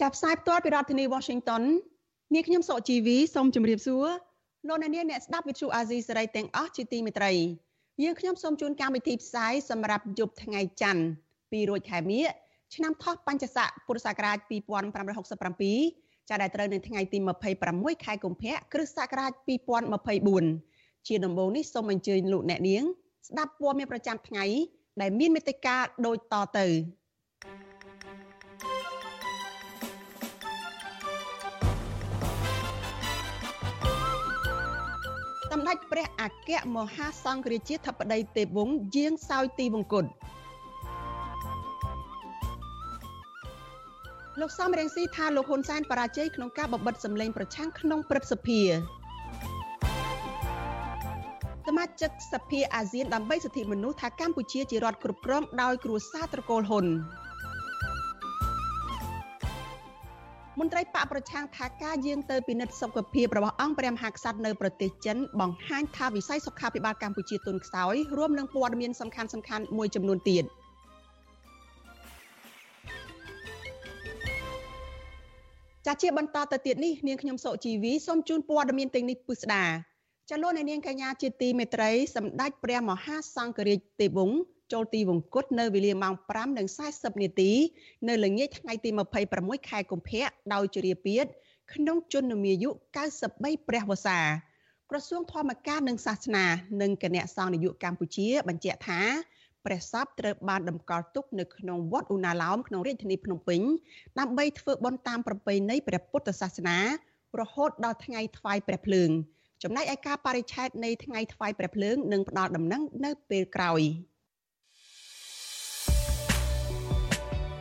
ចាប់ផ្សាយផ្ទាល់ពីរដ្ឋធានី Washington នាងខ្ញុំសកជីវីសូមជម្រាបសួរលោកអ្នកនាងអ្នកស្ដាប់វិទ្យុអាស៊ីសេរីទាំងអស់ជាទីមេត្រីយើងខ្ញុំសូមជូនកម្មវិធីផ្សាយសម្រាប់យប់ថ្ងៃច័ន្ទ2រោចខែមិញឆ្នាំថោះបញ្ញស័កពុរសករាជ2567ចាប់ដែលត្រូវនៅថ្ងៃទី26ខែកុម្ភៈគ្រិស្តសករាជ2024ជាដំបូងនេះសូមអញ្ជើញលោកអ្នកនាង ស្ដាប់ព័ត៌មានប្រចាំថ្ងៃដែលមានមេត្តាដូចតទៅ ដេចព្រះអគ្គមហាសង្ឃរាជាធិបតីទេពវង្សយាងសោយទីវង្គតលោកសំរងស៊ីថាលោកហ៊ុនសែនបរាជ័យក្នុងការបបិទសម្លេងប្រឆាំងក្នុងព្រឹទ្ធសភាសមាជិកសភាអាស៊ានដើម្បីសិទ្ធិមនុស្សថាកម្ពុជាជារដ្ឋគ្រប់គ្រងដោយគ្រួសារត្រកូលហ៊ុន មន្ត្រីបកប្រឆាំងថាការយាងទៅពិនិត្យសុខភាពរបស់អង្គព្រះមហាក្សត្រនៅប្រទេសចិនបង្ហាញថាវិស័យសុខាភិបាលកម្ពុជាទុនខ្សោយរួមនឹងព័ត៌មានសំខាន់ៗមួយចំនួនទៀត។ចាជាបន្តទៅទៀតនេះនាងខ្ញុំសុជីវីសូមជូនព័ត៌មានទាំងនេះពិស្ដាចាលោកនាងកញ្ញាជាទីមេត្រីសម្ដេចព្រះមហាសង្ឃរាជទេវង្ស ចូលទីវង្គតនៅវេលាម៉ោង5:40នាទីនៅល្ងាចថ្ងៃទី26ខែកុម្ភៈដោយជរាពាធក្នុងជន្មាយុ93ព្រះវស្សាក្រសួងធម្មការនិងសាសនានិងគណៈសង្ឃនយោបាយកម្ពុជា បញ្ជាក់ថាព្រះសពត្រូវបានតម្កល់ទុកនៅក្នុងវត្តឧណាឡោមក្នុងរាជធានីភ្នំពេញដើម្បីធ្វើបុណ្យតាមប្រពៃណីព្រះពុទ្ធសាសនា រហូតដល់ថ្ងៃថ្វាយព្រះភ្លើងចំណែកឯការបរិច្ឆេទនៃថ្ងៃថ្វាយព្រះភ្លើងនឹងផ្ដល់ដំណឹងនៅពេលក្រោយ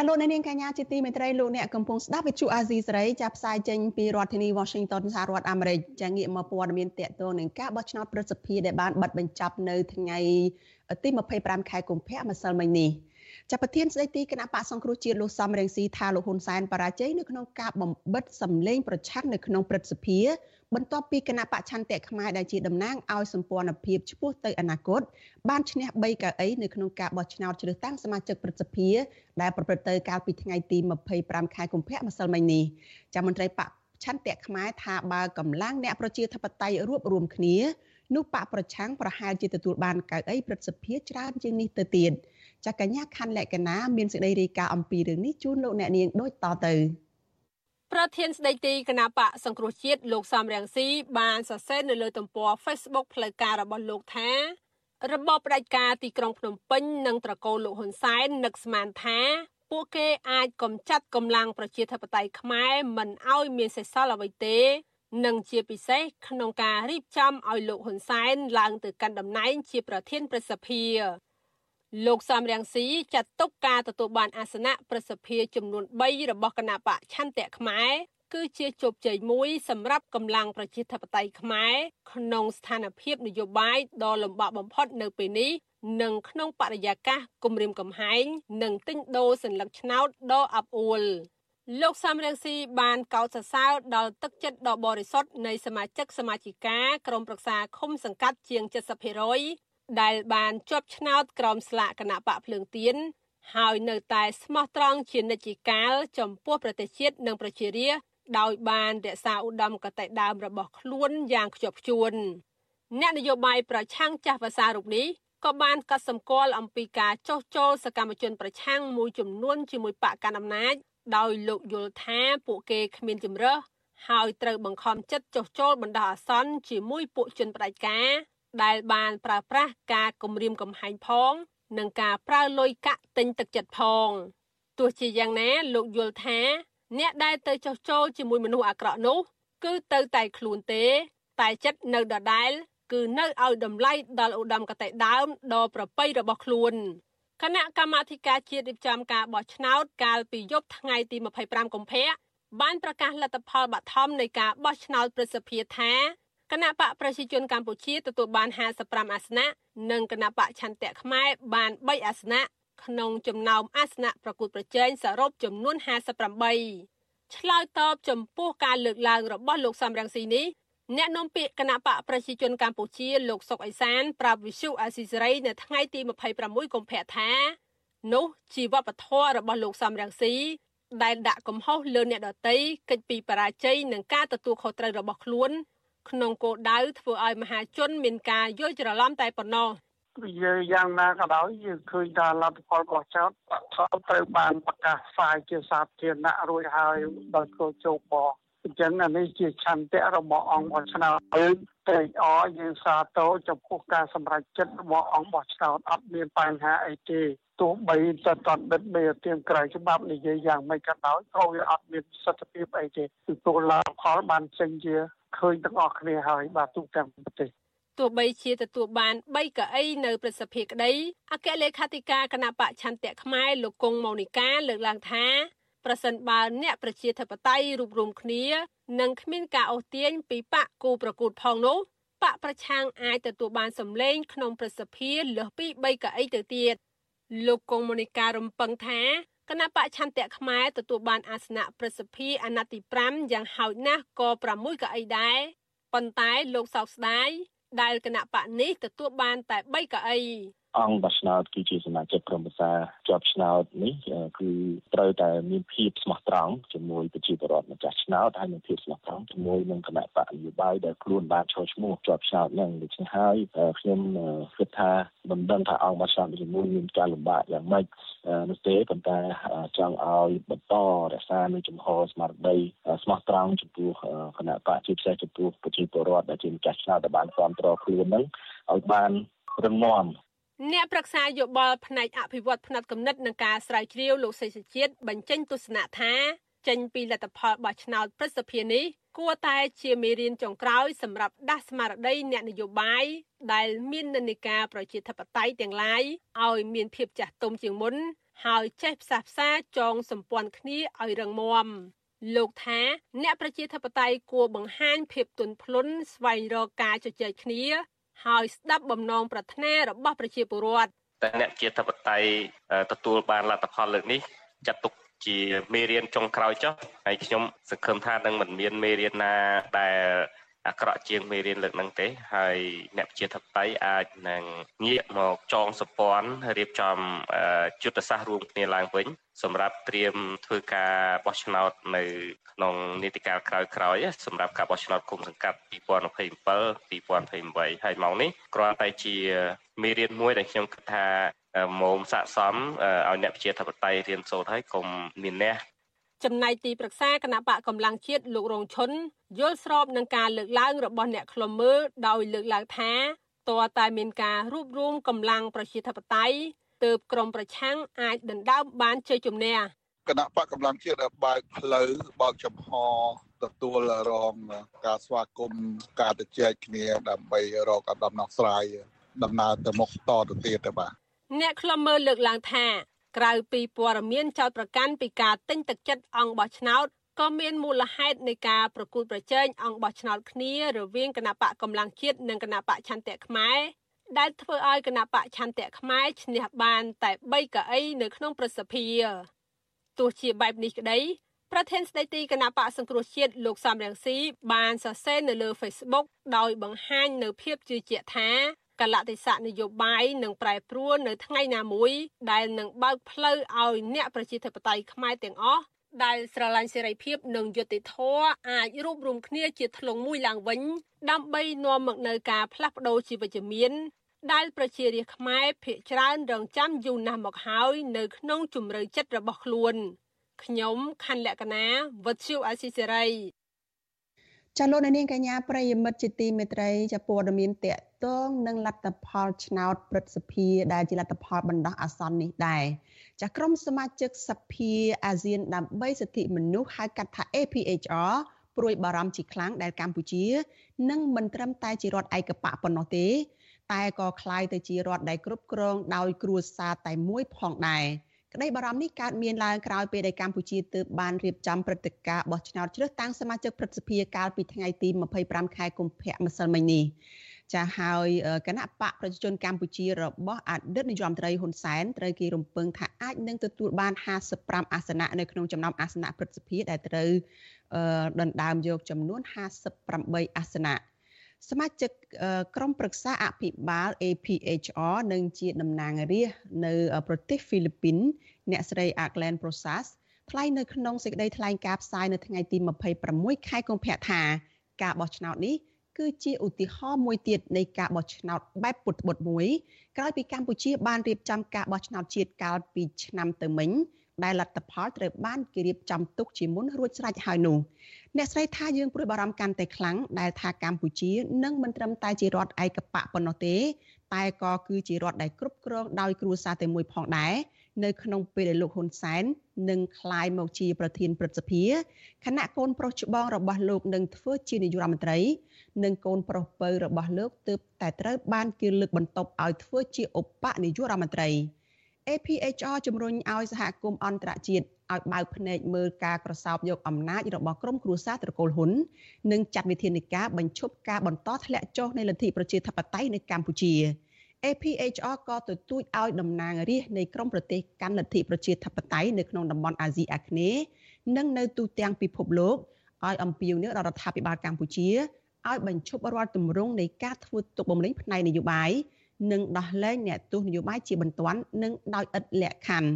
ចាលោកនាងកញ្ញាជាទីមេត្រីលោកអ្នកកំពុងស្ដាប់វិទ្យុអាស៊ីសេរីចាប់ផ្សាយចេញពីរដ្ឋធានី Washington សហរដ្ឋអាមេរិកចាងាកមកព័ត៌មានតកតងនឹងការបោះឆ្នោតប្រសិទ្ធភាពដែលបានបិទបញ្ចប់នៅថ្ងៃទី25ខែកុម្ភៈម្សិលមិញនេះ ចាប់ប្រធានស្ដីទីគណៈបកសង្គ្រោះជាតិលោកសំរងស៊ីថាលោកហ៊ុនសែនបរាជ័យនៅក្នុងការបំបិតសម្លេងប្រឆាំងនៅក្នុងព្រឹទ្ធសភាបន្ទាប់ពីគណៈបច្ឆន្ទៈខ្មែរដែលជាតំណាងឲ្យសម្ព័ន្ធភាពឆ្ពោះទៅអនាគតបានឈ្នះ3កៅអីនៅក្នុងការបោះឆ្នោតជ្រើសតាំងសមាជិកព្រឹទ្ធសភាដែលប្រព្រឹត្តទៅកាលពីថ្ងៃទី25ខែកុម្ភៈម្សិលមិញនេះចាំមន្ត្រីបកឆន្ទៈខ្មែរថាបើកម្លាំងអ្នកប្រជាធិបតេយ្យរួបរวมគ្នានោះបកប្រឆាំងប្រហែលជាទទួលបានកៅអីព្រឹទ្ធសភាច្រើនជាងនេះទៅទៀត ចាកញ្ញាខណ្ឌលក្ខណាមានសេចក្តីរាយការណ៍អំពីរឿងនេះជូនលោកអ្នកនាងដូចតទៅប្រធានស្ដីទីគណៈបកសង្គ្រោះជាតិលោកសំរងស៊ីបានសរសេរនៅលើទំព័រ Facebook ផ្លូវការរបស់លោកថារបបផ្ដាច់ការទីក្រុងភ្នំពេញនិងត្រកូលលោកហ៊ុនសែននឹកស្មានថាពួកគេអាចកំចាត់កម្លាំងប្រជាធិបតេយ្យខ្មែរមិនឲ្យមានសេសសល់អ្វីទេ និងជាពិសេសក្នុងការរៀបចំឲ្យលោកហ៊ុនសែនឡើងទៅកាន់តំណែងជាប្រធានប្រសិទ្ធិ លោកសំរងស៊ីចាត់ទុកការទទួលបានអាសនៈប្រសិទ្ធិចំនួន3របស់គណៈបកឆន្ទៈខ្មែរគឺជាជោគជ័យមួយសម្រាប់កម្លាំងប្រជាធិបតេយ្យខ្មែរក្នុងស្ថានភាពនយោបាយដ៏លំបាកបំផុតនៅពេលនេះនិងក្នុងបរិយាកាសគម្រាមកំហែងនិងទិញដូរសញ្ញាឆ្នោតដ៏អាប់អួលលោកសំរងស៊ីបានកោតសរសើរដល់ទឹកចិត្តដ៏បរិសុទ្ធនៃសមាជិកសមាជិកាក្រុមប្រឹក្សាឃុំសង្កាត់ជាង70% ដែលបានជាប់ឆ្នោតក្រោមស្លាកគណៈបកភ្លើងទៀនហើយនៅតែស្មោះត្រង់ជានិច្ចកាលចំពោះប្រទេសជាតិនិងប្រជារាស្ត្រដោយបានរក្សាឧត្តមគតិដើមរបស់ខ្លួនយ៉ាងខ្ជាប់ខ្ជួនអ្នកនយោបាយប្រឆាំងចាស់ភាសារូបនេះក៏បានកត់សម្គាល់អំពីការចោះចូលសកម្មជនប្រឆាំងមួយចំនួនជាមួយបកកណ្ដាលអំណាចដោយលោកយល់ថាពួកគេគ្មានជំរើសហើយត្រូវបង្ខំចិត្តចុះចូលបណ្ដោះអាសន្នជាមួយពួកជនផ្ដាច់ការ ដែលបានប្រើប្រាស់ការគំរាមកំហែងផង និងការប្រើលុយកាក់ទិញទឹកចិត្តផងទោះជាយ៉ាងណាលោកយល់ថា អ្នកដែលទៅចុះចូលជាមួយមនុស្សអាក្រក់នោះ គឺទៅតែខ្លួនទេ តែចិត្តនៅដដែល គឺនៅឲ្យតម្លៃដល់ឧត្តមគតិដើមដ៏ប្រពៃរបស់ខ្លួនគណៈកម្មាធិការជាតិរៀបចំការបោះឆ្នោតកាលពីយប់ថ្ងៃទី25កុម្ភៈបានប្រកាសលទ្ធផលបឋមនៃការបោះឆ្នោតប្រសិទ្ធភាពថា គណៈបកប្រជាជនកម្ពុជាទទួលបាន55អាសនៈនិងគណៈបកឆន្ទៈខ្មែរបាន3អាសនៈក្នុងចំណោមអាសនៈប្រគួតប្រជែងសរុបចំនួន58ឆ្លើយតបចំពោះការលើកឡើងរបស់លោកសំរងស៊ីនេះអ្នកនាំពាក្យគណៈបកប្រជាជនកម្ពុជាលោកសុកអេសានប្រាប់វិសុអាស៊ីសេរីនៅថ្ងៃទី26កុម្ភៈថានោះជាវប្បធម៌របស់លោកសំរងស៊ីដែលដាក់កំហុសលើអ្នកដតីកិច្ចពីបរាជ័យនឹងការទទួលខុសត្រូវរបស់ខ្លួន ក្នុងគោលដៅធ្វើឲ្យមហាជនមានការយល់ច្រឡំតែប៉ុណ្ណោះយើងយ៉ាងណាក៏ដោយយើងឃើញថាលទ្ធផលរបស់ចោតត្រូវបានប្រកាសផ្សាយជាសាធារណៈរួចហើយដោយគោលជោគបអញ្ចឹងអានេះជាឆន្ទៈរបស់អង្គបោះឆ្នោតយើងត្រេកអរយើងសាទរចំពោះការសម្រេចចិត្តរបស់អង្គបោះឆ្នោតអត់មានបញ្ហាអីទេទោះបីតែតន់ដិតមេទៀងក្រៅច្បាប់និយាយយ៉ាងម៉េចក៏ដោយក៏វាអត់មានសិទ្ធិភាពអីទេគឺពលរដ្ឋផលបានចេញជា ឃើញទាំងអស់គ្នាហើយបាទទូទាំងប្រទេសទោះបីជាទទួលបាន3កៅអីនៅប្រសិទ្ធភាពក្តីអគ្គលេខាធិការគណៈបកឆន្ទៈខ្មែរលោកគង់ម៉ូនីកាលើកឡើងថាប្រសិនបើអ្នកប្រជាធិបតេយ្យរួបរวมគ្នានិងគ្មានការអូសទាញពីបកគូប្រកួតផងនោះបកប្រឆាំងអាចទទួលបានសម្លេងក្នុងប្រសិទ្ធភាពលើសពី3កៅអីទៅទៀតលោកកុងម៉ូនីការំពឹងថា គណៈបកឆន្ទៈខ្មែរទទួលបានអាសនៈប្រសិទ្ធភាពអាណត្តិទី5យ៉ាងហោចណាស់ក៏6កៅអីដែរប៉ុន្តែលោកសោកស្ដាយដែលគណៈបកនេះទទួលបានតែ3កៅអី អង្គបោះឆ្នោតគឺជាសមាជិកក្រុមប្រឹក្សាជាប់ឆ្នោតនេះគឺត្រូវតែមានភាពស្មោះត្រង់ជាមួយប្រជាពលរដ្ឋម្ចាស់ឆ្នោតហើយមានភាពស្មោះត្រង់ជាមួយនឹងគណៈបកនយោបាយដែលខ្លួនបានចូលឈ្មោះជាប់ឆ្នោតនឹងដូច្នេះហើយខ្ញុំគិតថាមិនដឹងថាអង្គបោះឆ្នោតជាមួយមានការលំបាកយ៉ាងម៉េចនោះទេប៉ុន្តែចង់ឲ្យបន្តរក្សានៅចំហស្មារតីស្មោះត្រង់ចំពោះគណៈបកជាពិសេសចំពោះប្រជាពលរដ្ឋដែលជាម្ចាស់ឆ្នោតដែលបានគ្រប់គ្រងខ្លួននឹងឲ្យបានរឹងមាំ អ្នកប្រឹក្សាយោបល់ផ្នែកអភិវឌ្ឍផ្នែកគំនិតនិងការស្រាវជ្រាវលោកសេសជាតិបញ្ចេញទស្សនៈថាចេញពីលទ្ធផលបោះឆ្នោតប្រសិទ្ធភាពនេះគួរតែជាមេរៀនចុងក្រោយសម្រាប់ដាស់ស្មារតីអ្នកនយោបាយដែលមាននិន្នាការប្រជាធិបតេយ្យទាំងឡាយឲ្យមានភាពចាស់ទុំជាងមុន ហើយចេះផ្សះផ្សាចងសម្ព័ន្ធគ្នាឲ្យរឹងមាំលោកថាអ្នកប្រជាធិបតេយ្យគួរបង្ហាញភាពទន់ភ្លន់ស្វែងរកការជជែកគ្នា ហើយស្ដាប់បំណងប្រាថ្នារបស់ប្រជាពលរដ្ឋតែអ្នកជាធិបតេយ្យទទួលបានលទ្ធផលលើកនេះចាត់ទុកជាមេរៀនចុងក្រោយចុះហើយខ្ញុំសង្ឃឹមថានឹងមិនមានមេរៀនណាដែល អាក្រក់ជាងមេរៀនលើកហ្នឹងទេ ហើយអ្នកប្រជាធិបតេយ្យអាចនឹងងាកមកចងសម្ព័ន្ធរៀបចំយុទ្ធសាស្ត្ររួមគ្នាឡើងវិញសម្រាប់ត្រៀមធ្វើការបោះឆ្នោតនៅក្នុងនីតិកាលក្រោយៗសម្រាប់ការបោះឆ្នោតគុំសង្កាត់2027 2028ហើយមកនេះគ្រាន់តែជាមេរៀនមួយដែលខ្ញុំគិតថាមុំស័កសមឲ្យអ្នកប្រជាធិបតេយ្យរៀនសូត្រហើយកុំមានអ្នក ចំណែកទីប្រឹក្សាគណៈបកកម្លាំងជាតិលោករងឈុនយល់ស្របនឹងការលើកឡើងរបស់អ្នកខ្លុំមើលដោយលើកឡើងថាតើតែមានការរួបរวมកម្លាំងប្រជាធិបតេយ្យទើបក្រមប្រឆាំងអាចដណ្ដើមបានជ័យជំនះគណៈបកកម្លាំងជាតិបើកផ្លូវបើកចំហទទួលរងការស្វាគមន៍ការទៅជែកគ្នាដើម្បីរកដំណោះស្រាយដំណើរទៅមុខតទៅទៀតទៅបាទអ្នកខ្លំមើលលើកឡើងថា ក្រៅពីព័ត៌មានចោតប្រកាន់ពីការទិញទឹកចិត្តអង្គបោះឆ្នោតក៏មានមូលហេតុនៃការប្រគួតប្រជែងអង្គបោះឆ្នោតគ្នារវាងគណៈបកកម្លាំងជាតិនិងគណៈបកឆន្ទៈខ្មែរដែលធ្វើឲ្យគណៈបកឆន្ទៈខ្មែរឈ្នះបានតែ3កៅអីនៅក្នុងប្រសិទ្ធភាពទោះជាបែបនេះក្តីប្រធានស្ដីទីគណៈបកសង្គ្រោះជាតិលោកសំរងស៊ីបានសរសេរនៅលើ Facebook ដោយបង្ហាញនៅភាពជឿជាក់ថា កលៈទេសៈនយោបាយនឹងប្រែប្រួលនៅថ្ងៃណាមួយដែលនឹងបើកផ្លូវឲ្យអ្នកប្រជាធិបតេយ្យខ្មែរទាំងអស់ដែលស្រឡាញ់សេរីភាពនិងយុត្តិធម៌អាចរួបរวมគ្នាជាធ្លុងមួយឡើងវិញ ដើម្បីនាំមកនូវការផ្លាស់ប្ដូរជីវវិជ្ជមានដែលប្រជារាស្ត្រខ្មែរភាគច្រើនរងចាំយូរណាស់មកហើយនៅក្នុងជំរឿចិត្តរបស់ខ្លួនខ្ញុំខណ្ឌលក្ខណាវុទ្ធុអាស៊ីសេរី ចាលោកនាងកញ្ញាប្រិយមិត្តជាទីមេត្រីចាព័ត៌មានតកតងនឹងលទ្ធផលឆ្នោតព្រឹទ្ធសភាដែលជាលទ្ធផលបណ្ដោះអាសន្ននេះដែរចាក្រុមសមាជិកសភាអាស៊ានដើម្បីសិទ្ធិមនុស្សហៅកាត់ថា APHR ព្រួយបារម្ភជាខ្លាំងដែលកម្ពុជានឹងមិនត្រឹមតែជារដ្ឋឯកបកប៉ុណ្ណោះទេតែក៏คล้ายទៅជារដ្ឋដែលគ្រប់គ្រងដោយគ្រួសារតែមួយផងដែរ ក្តីបារម្ភនេះកើតមានឡើងក្រោយពេលដែលកម្ពុជាទើបបានរៀបចំព្រឹត្តិការណ៍បោះឆ្នោតជ្រើសតាំងសមាជិកព្រឹទ្ធសភាកាលពីថ្ងៃទី25ខែកុម្ភៈម្សិលមិញនេះចាហើយគណៈបកប្រជាជនកម្ពុជារបស់អតីតនាយរដ្ឋមន្ត្រីហ៊ុនសែនត្រូវគេរំពឹងថាអាចនឹងទទួលបាន55អាសនៈនៅក្នុងចំណោមអាសនៈព្រឹទ្ធសភាដែលត្រូវដណ្ដើមយកចំនួន58អាសនៈ សមាជិកក្រុមប្រឹក្សាអភិបាល APHR និងជាតំណាងរាស្ត្រនៅប្រទេសហ្វីលីពីនអ្នកស្រី Aglen Prosas ថ្លែងនៅក្នុងសេចក្តីថ្លែងការណ៍ផ្សាយនៅថ្ងៃទី26ខែកុម្ភៈថាការបោះឆ្នោតនេះគឺជាឧទាហរណ៍មួយទៀតនៃការបោះឆ្នោតបែបពុតបុតមួយក្រោយពីកម្ពុជាបានរៀបចំការបោះឆ្នោតជាតិកាលពីឆ្នាំទៅមិញ ដែលលទ្ធផលត្រូវបានគេរៀបចំទុកជាមុនរួចស្រេចហើយនោះអ្នកស្រីថាយើងព្រួយបារម្ភកាន់តែខ្លាំងដែលថាកម្ពុជានឹងមិនត្រឹមតែជារដ្ឋឯកបកប៉ុណ្ណោះទេ តែក៏គឺជារដ្ឋដែលគ្រប់គ្រងដោយគ្រួសារតែមួយផងដែរនៅក្នុងពេលដែលលោកហ៊ុនសែននឹងក្លាយមកជាប្រធានព្រឹទ្ធសភាគណៈកូនប្រុសច្បងរបស់លោកនឹងធ្វើជានាយករដ្ឋមន្ត្រីនិងកូនប្រុសពៅរបស់លោកទើបតែត្រូវបានគេលើកបន្ទប់ឲ្យធ្វើជាឧបនាយករដ្ឋមន្ត្រី APHR ជំរុញឲ្យសហគមន៍អន្តរជាតិឲ្យបើកភ្នែកមើលការក្រសោបយកអំណាចរបស់ក្រុមគ្រួសារត្រកូលហ៊ុននិងចាត់វិធានការបញ្ឈប់ការបន្តធ្លាក់ចុះនៃលទ្ធិប្រជាធិបតេយ្យនៅកម្ពុជា APHR ក៏ទទូចឲ្យតំណាងរាស្ត្រនៃក្រមប្រទេសកាន់លទ្ធិប្រជាធិបតេយ្យនៅក្នុងតំបន់អាស៊ីអាគ្នេយ៍និងនៅទូទាំងពិភពលោកឲ្យអំពាវនាវដល់រដ្ឋាភិបាលកម្ពុជាឲ្យបញ្ឈប់រាល់ទម្រង់នៃការធ្វើទុកបុកម្នេញផ្នែកនយោបាយ និងដោះលែងអ្នកទោសនយោបាយជាបន្ទាន់និងដោយឥតលក្ខខណ្ឌ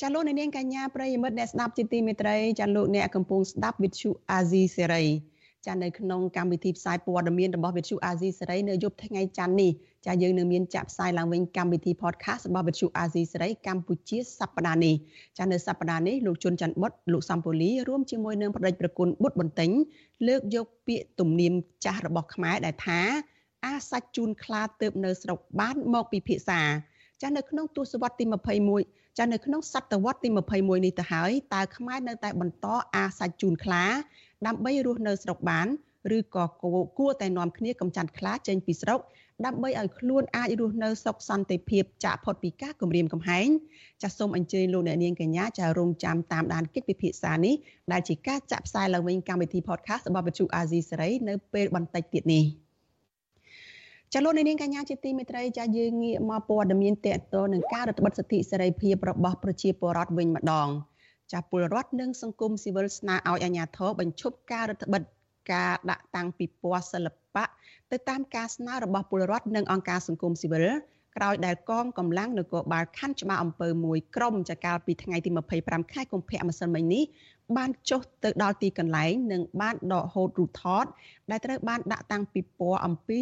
ចាលោកនាងកញ្ញាប្រិយមិត្តអ្នកស្ដាប់ជាទីមេត្រីចាលោកអ្នកកំពុងស្ដាប់វិទ្យុអាស៊ីសេរី ចានៅក្នុងកម្មវិធីផ្សាយព័ត៌មានរបស់វិទ្យុអាស៊ីសេរីនៅយប់ថ្ងៃច័ន្ទនេះចាយើងនឹងមានចាក់ផ្សាយឡើងវិញកម្មវិធី podcast របស់វិទ្យុអាស៊ីសេរីកម្ពុជាសប្តាហ៍នេះចានៅសប្តាហ៍នេះលោកជុនច័ន្ទបុតលោកសំពូលីរួមជាមួយនឹងប្រដេចប្រគុណបុត្របន្ទិញលើកយកពាក្យទំនៀមចាស់របស់ខ្មែរដែលថាអាសាច់ជូនខ្លាទៅនៅស្រុកបានមកពិភាក្សាចានៅក្នុងទសវត្សទី21ចានៅក្នុងសតវត្សទី21នេះទៅហើយតើខ្មែរនៅតែបន្តអាសាច់ជូនខ្លា ដើម្បីរស់នៅស្រុកបានឬក៏គួរតែនាំគ្នាកំចាត់ខ្លាចេញពីស្រុកដើម្បីឲ្យខ្លួនអាចរស់នៅសុខសន្តិភាពចាកផុតពីការគំរាមកំហែងចាសសូមអញ្ជើញលោកអ្នកនាងកញ្ញាចារងចាំតាមដានកិច្ចពិភាក្សានេះដែលជាការចាក់ផ្សាយឡើងវិញកម្មវិធី podcast របស់វិទ្យុអាស៊ីសេរីនៅពេលបន្តិចទៀតនេះចលនានាងកញ្ញាជាទីមេត្រីចាយើងងាកមកព័ត៌មានតកតនឹងការរដ្ឋបិទសិទ្ធិសេរីភាពរបស់ប្រជាពលរដ្ឋវិញម្ដង ចាពលរដ្ឋនិងសង្គមស៊ីវិលស្នើឲ្យអាជ្ញាធរបញ្ឈប់ការរដ្ឋបិទការដាក់តាំងពិព័រណ៍សិល្បៈទៅតាមការស្នើរបស់ពលរដ្ឋនិងអង្គការសង្គមស៊ីវិលក្រោយដែលកងកម្លាំងនគរបាលខណ្ឌច្បារអំពើមួយក្រុមចកាលពីថ្ងៃទី25ខែកុម្ភៈម្សិលមិញនេះបានចុះទៅដល់ទីកន្លែងនិងបានដកហូតរូបថត ដែលត្រូវបានដាក់តាំងពីពណ៌អំពី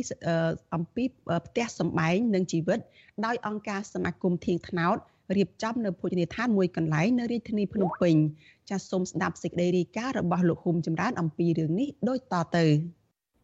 អំពីផ្ទះសម្បែងនិងជីវិត ដោយអង្គការសមាគមធៀងថ្នោត រៀបចំនៅភោជនីយដ្ឋានមួយកន្លែងនៅរាជធានីភ្នំពេញចាសសូមស្ដាប់សេចក្តីរាយការណ៍របស់លោកហ៊ុំចម្រើនអំពីរឿងនេះដូចតទៅ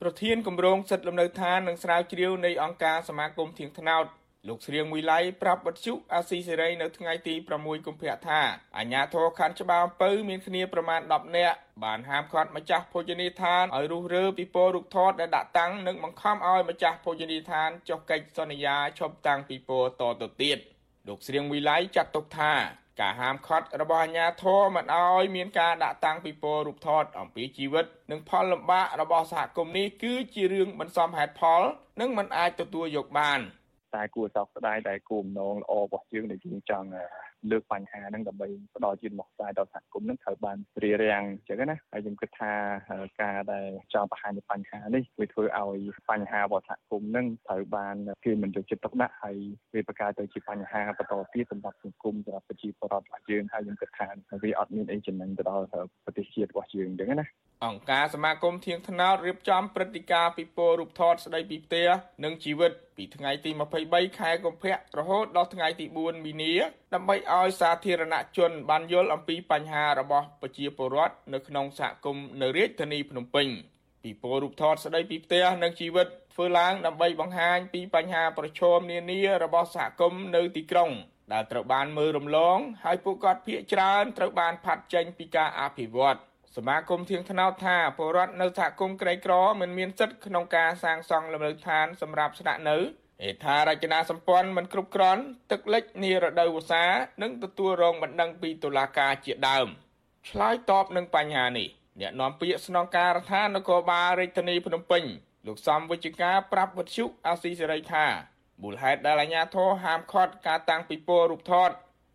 ប្រធានគម្រោងសិទ្ធិលំនៅឋាននិងស្រាវជ្រាវនៃអង្គការសមាគមធៀងថ្នោតលោកស្រៀងមួយឡៃប្រាប់បទជុអាស៊ីសេរីនៅថ្ងៃទី6កុម្ភៈថាអាញាធរខណ្ឌច្បារអំពៅមានគ្នាប្រមាណ10នាក់បានហាមឃាត់ម្ចាស់ភោជនីយដ្ឋានឲ្យរុះរើពីពររូបថតដែលដាក់តាំងនិងបង្ខំឲ្យម្ចាស់ភោជនីយដ្ឋានចុះកិច្ចសន្យាឈប់តាំងពីពរតទៅទៀត។ លោកស្រៀងវិល័យចាត់ទុកថាការហាមឃាត់របស់អាជ្ញាធរមិនអោយមានការដាក់តាំងពិព័រណ៍រូបថតអំពីជីវិត និងផលលំបាករបស់សហគមន៍នេះគឺជារឿងមិនសមហេតុផល និងមិនអាចទទួលយកបាន តែគួរសោកស្ដាយតែគោលបំណងល្អរបស់យើងដែលយើងចង់ លើកបញ្ហាហ្នឹងដើម្បីផ្ដល់ជាមកស្រាយដល់សហគមន៍ហ្នឹងត្រូវបានរៀបរៀងអញ្ចឹងណាហើយខ្ញុំគិតថាការដែលចោលបង្ហាញបញ្ហានេះវាធ្វើឲ្យបញ្ហារបស់សហគមន៍ហ្នឹងត្រូវបានគេមិនយកចិត្តទុកដាក់ហើយវាបង្កើតទៅជាបញ្ហាបន្តទៀតសម្រាប់សង្គមសម្រាប់ប្រជាពលរដ្ឋរបស់យើងហើយខ្ញុំគិតថាវាអត់មានអីចំណេញទៅដល់ប្រទេសជាតិរបស់យើងអញ្ចឹងណាអង្គការសមាគមធៀងថ្នោតរៀបចំព្រឹត្តិការណ៍ពិព័រណ៍រូបថតស្ដីពីផ្ទះនិងជីវិត ពីថ្ងៃទី23ខែកុម្ភៈរហូតដល់ថ្ងៃទី4មីនាដើម្បីឲ្យសាធារណជនបានយល់អំពីបញ្ហារបស់ប្រជាពលរដ្ឋនៅក្នុងសហគមន៍នៅរាជធានីភ្នំពេញពិព័រណ៍រូបថតស្ដីពីផ្ទះនិងជីវិតធ្វើឡើងដើម្បីបង្ហាញពីបញ្ហាប្រឈមនានារបស់សហគមន៍នៅទីក្រុងដែលត្រូវបានមើលរំលង ហើយពួកគាត់ភ័យច្រើនត្រូវបានផាត់ចេញពីការអភិវឌ្ឍ សមាគមធៀងថ្នោតថាពលរដ្ឋនៅសហគមន៍ក្រីក្រមិនមានសិទ្ធិក្នុងការសាងសង់លំនៅឋានសម្រាប់ស្នាក់នៅហេដ្ឋារចនាសម្ព័ន្ធមិនគ្រប់គ្រាន់ទឹកលិចនារដូវវស្សានិងទទួលរងបណ្ដឹងពីតុលាការជាដើមឆ្លើយតបនឹងបញ្ហានេះអ្នកនាំពាក្យស្នងការដ្ឋាននគរបាលរាជធានីភ្នំពេញលោកសំវិជ្ជការប្រាប់វិទ្យុអាស៊ីសេរីថាមូលហេតុដែលអាជ្ញាធរហាមឃាត់ការតាំងពិព័រណ៍រូបថត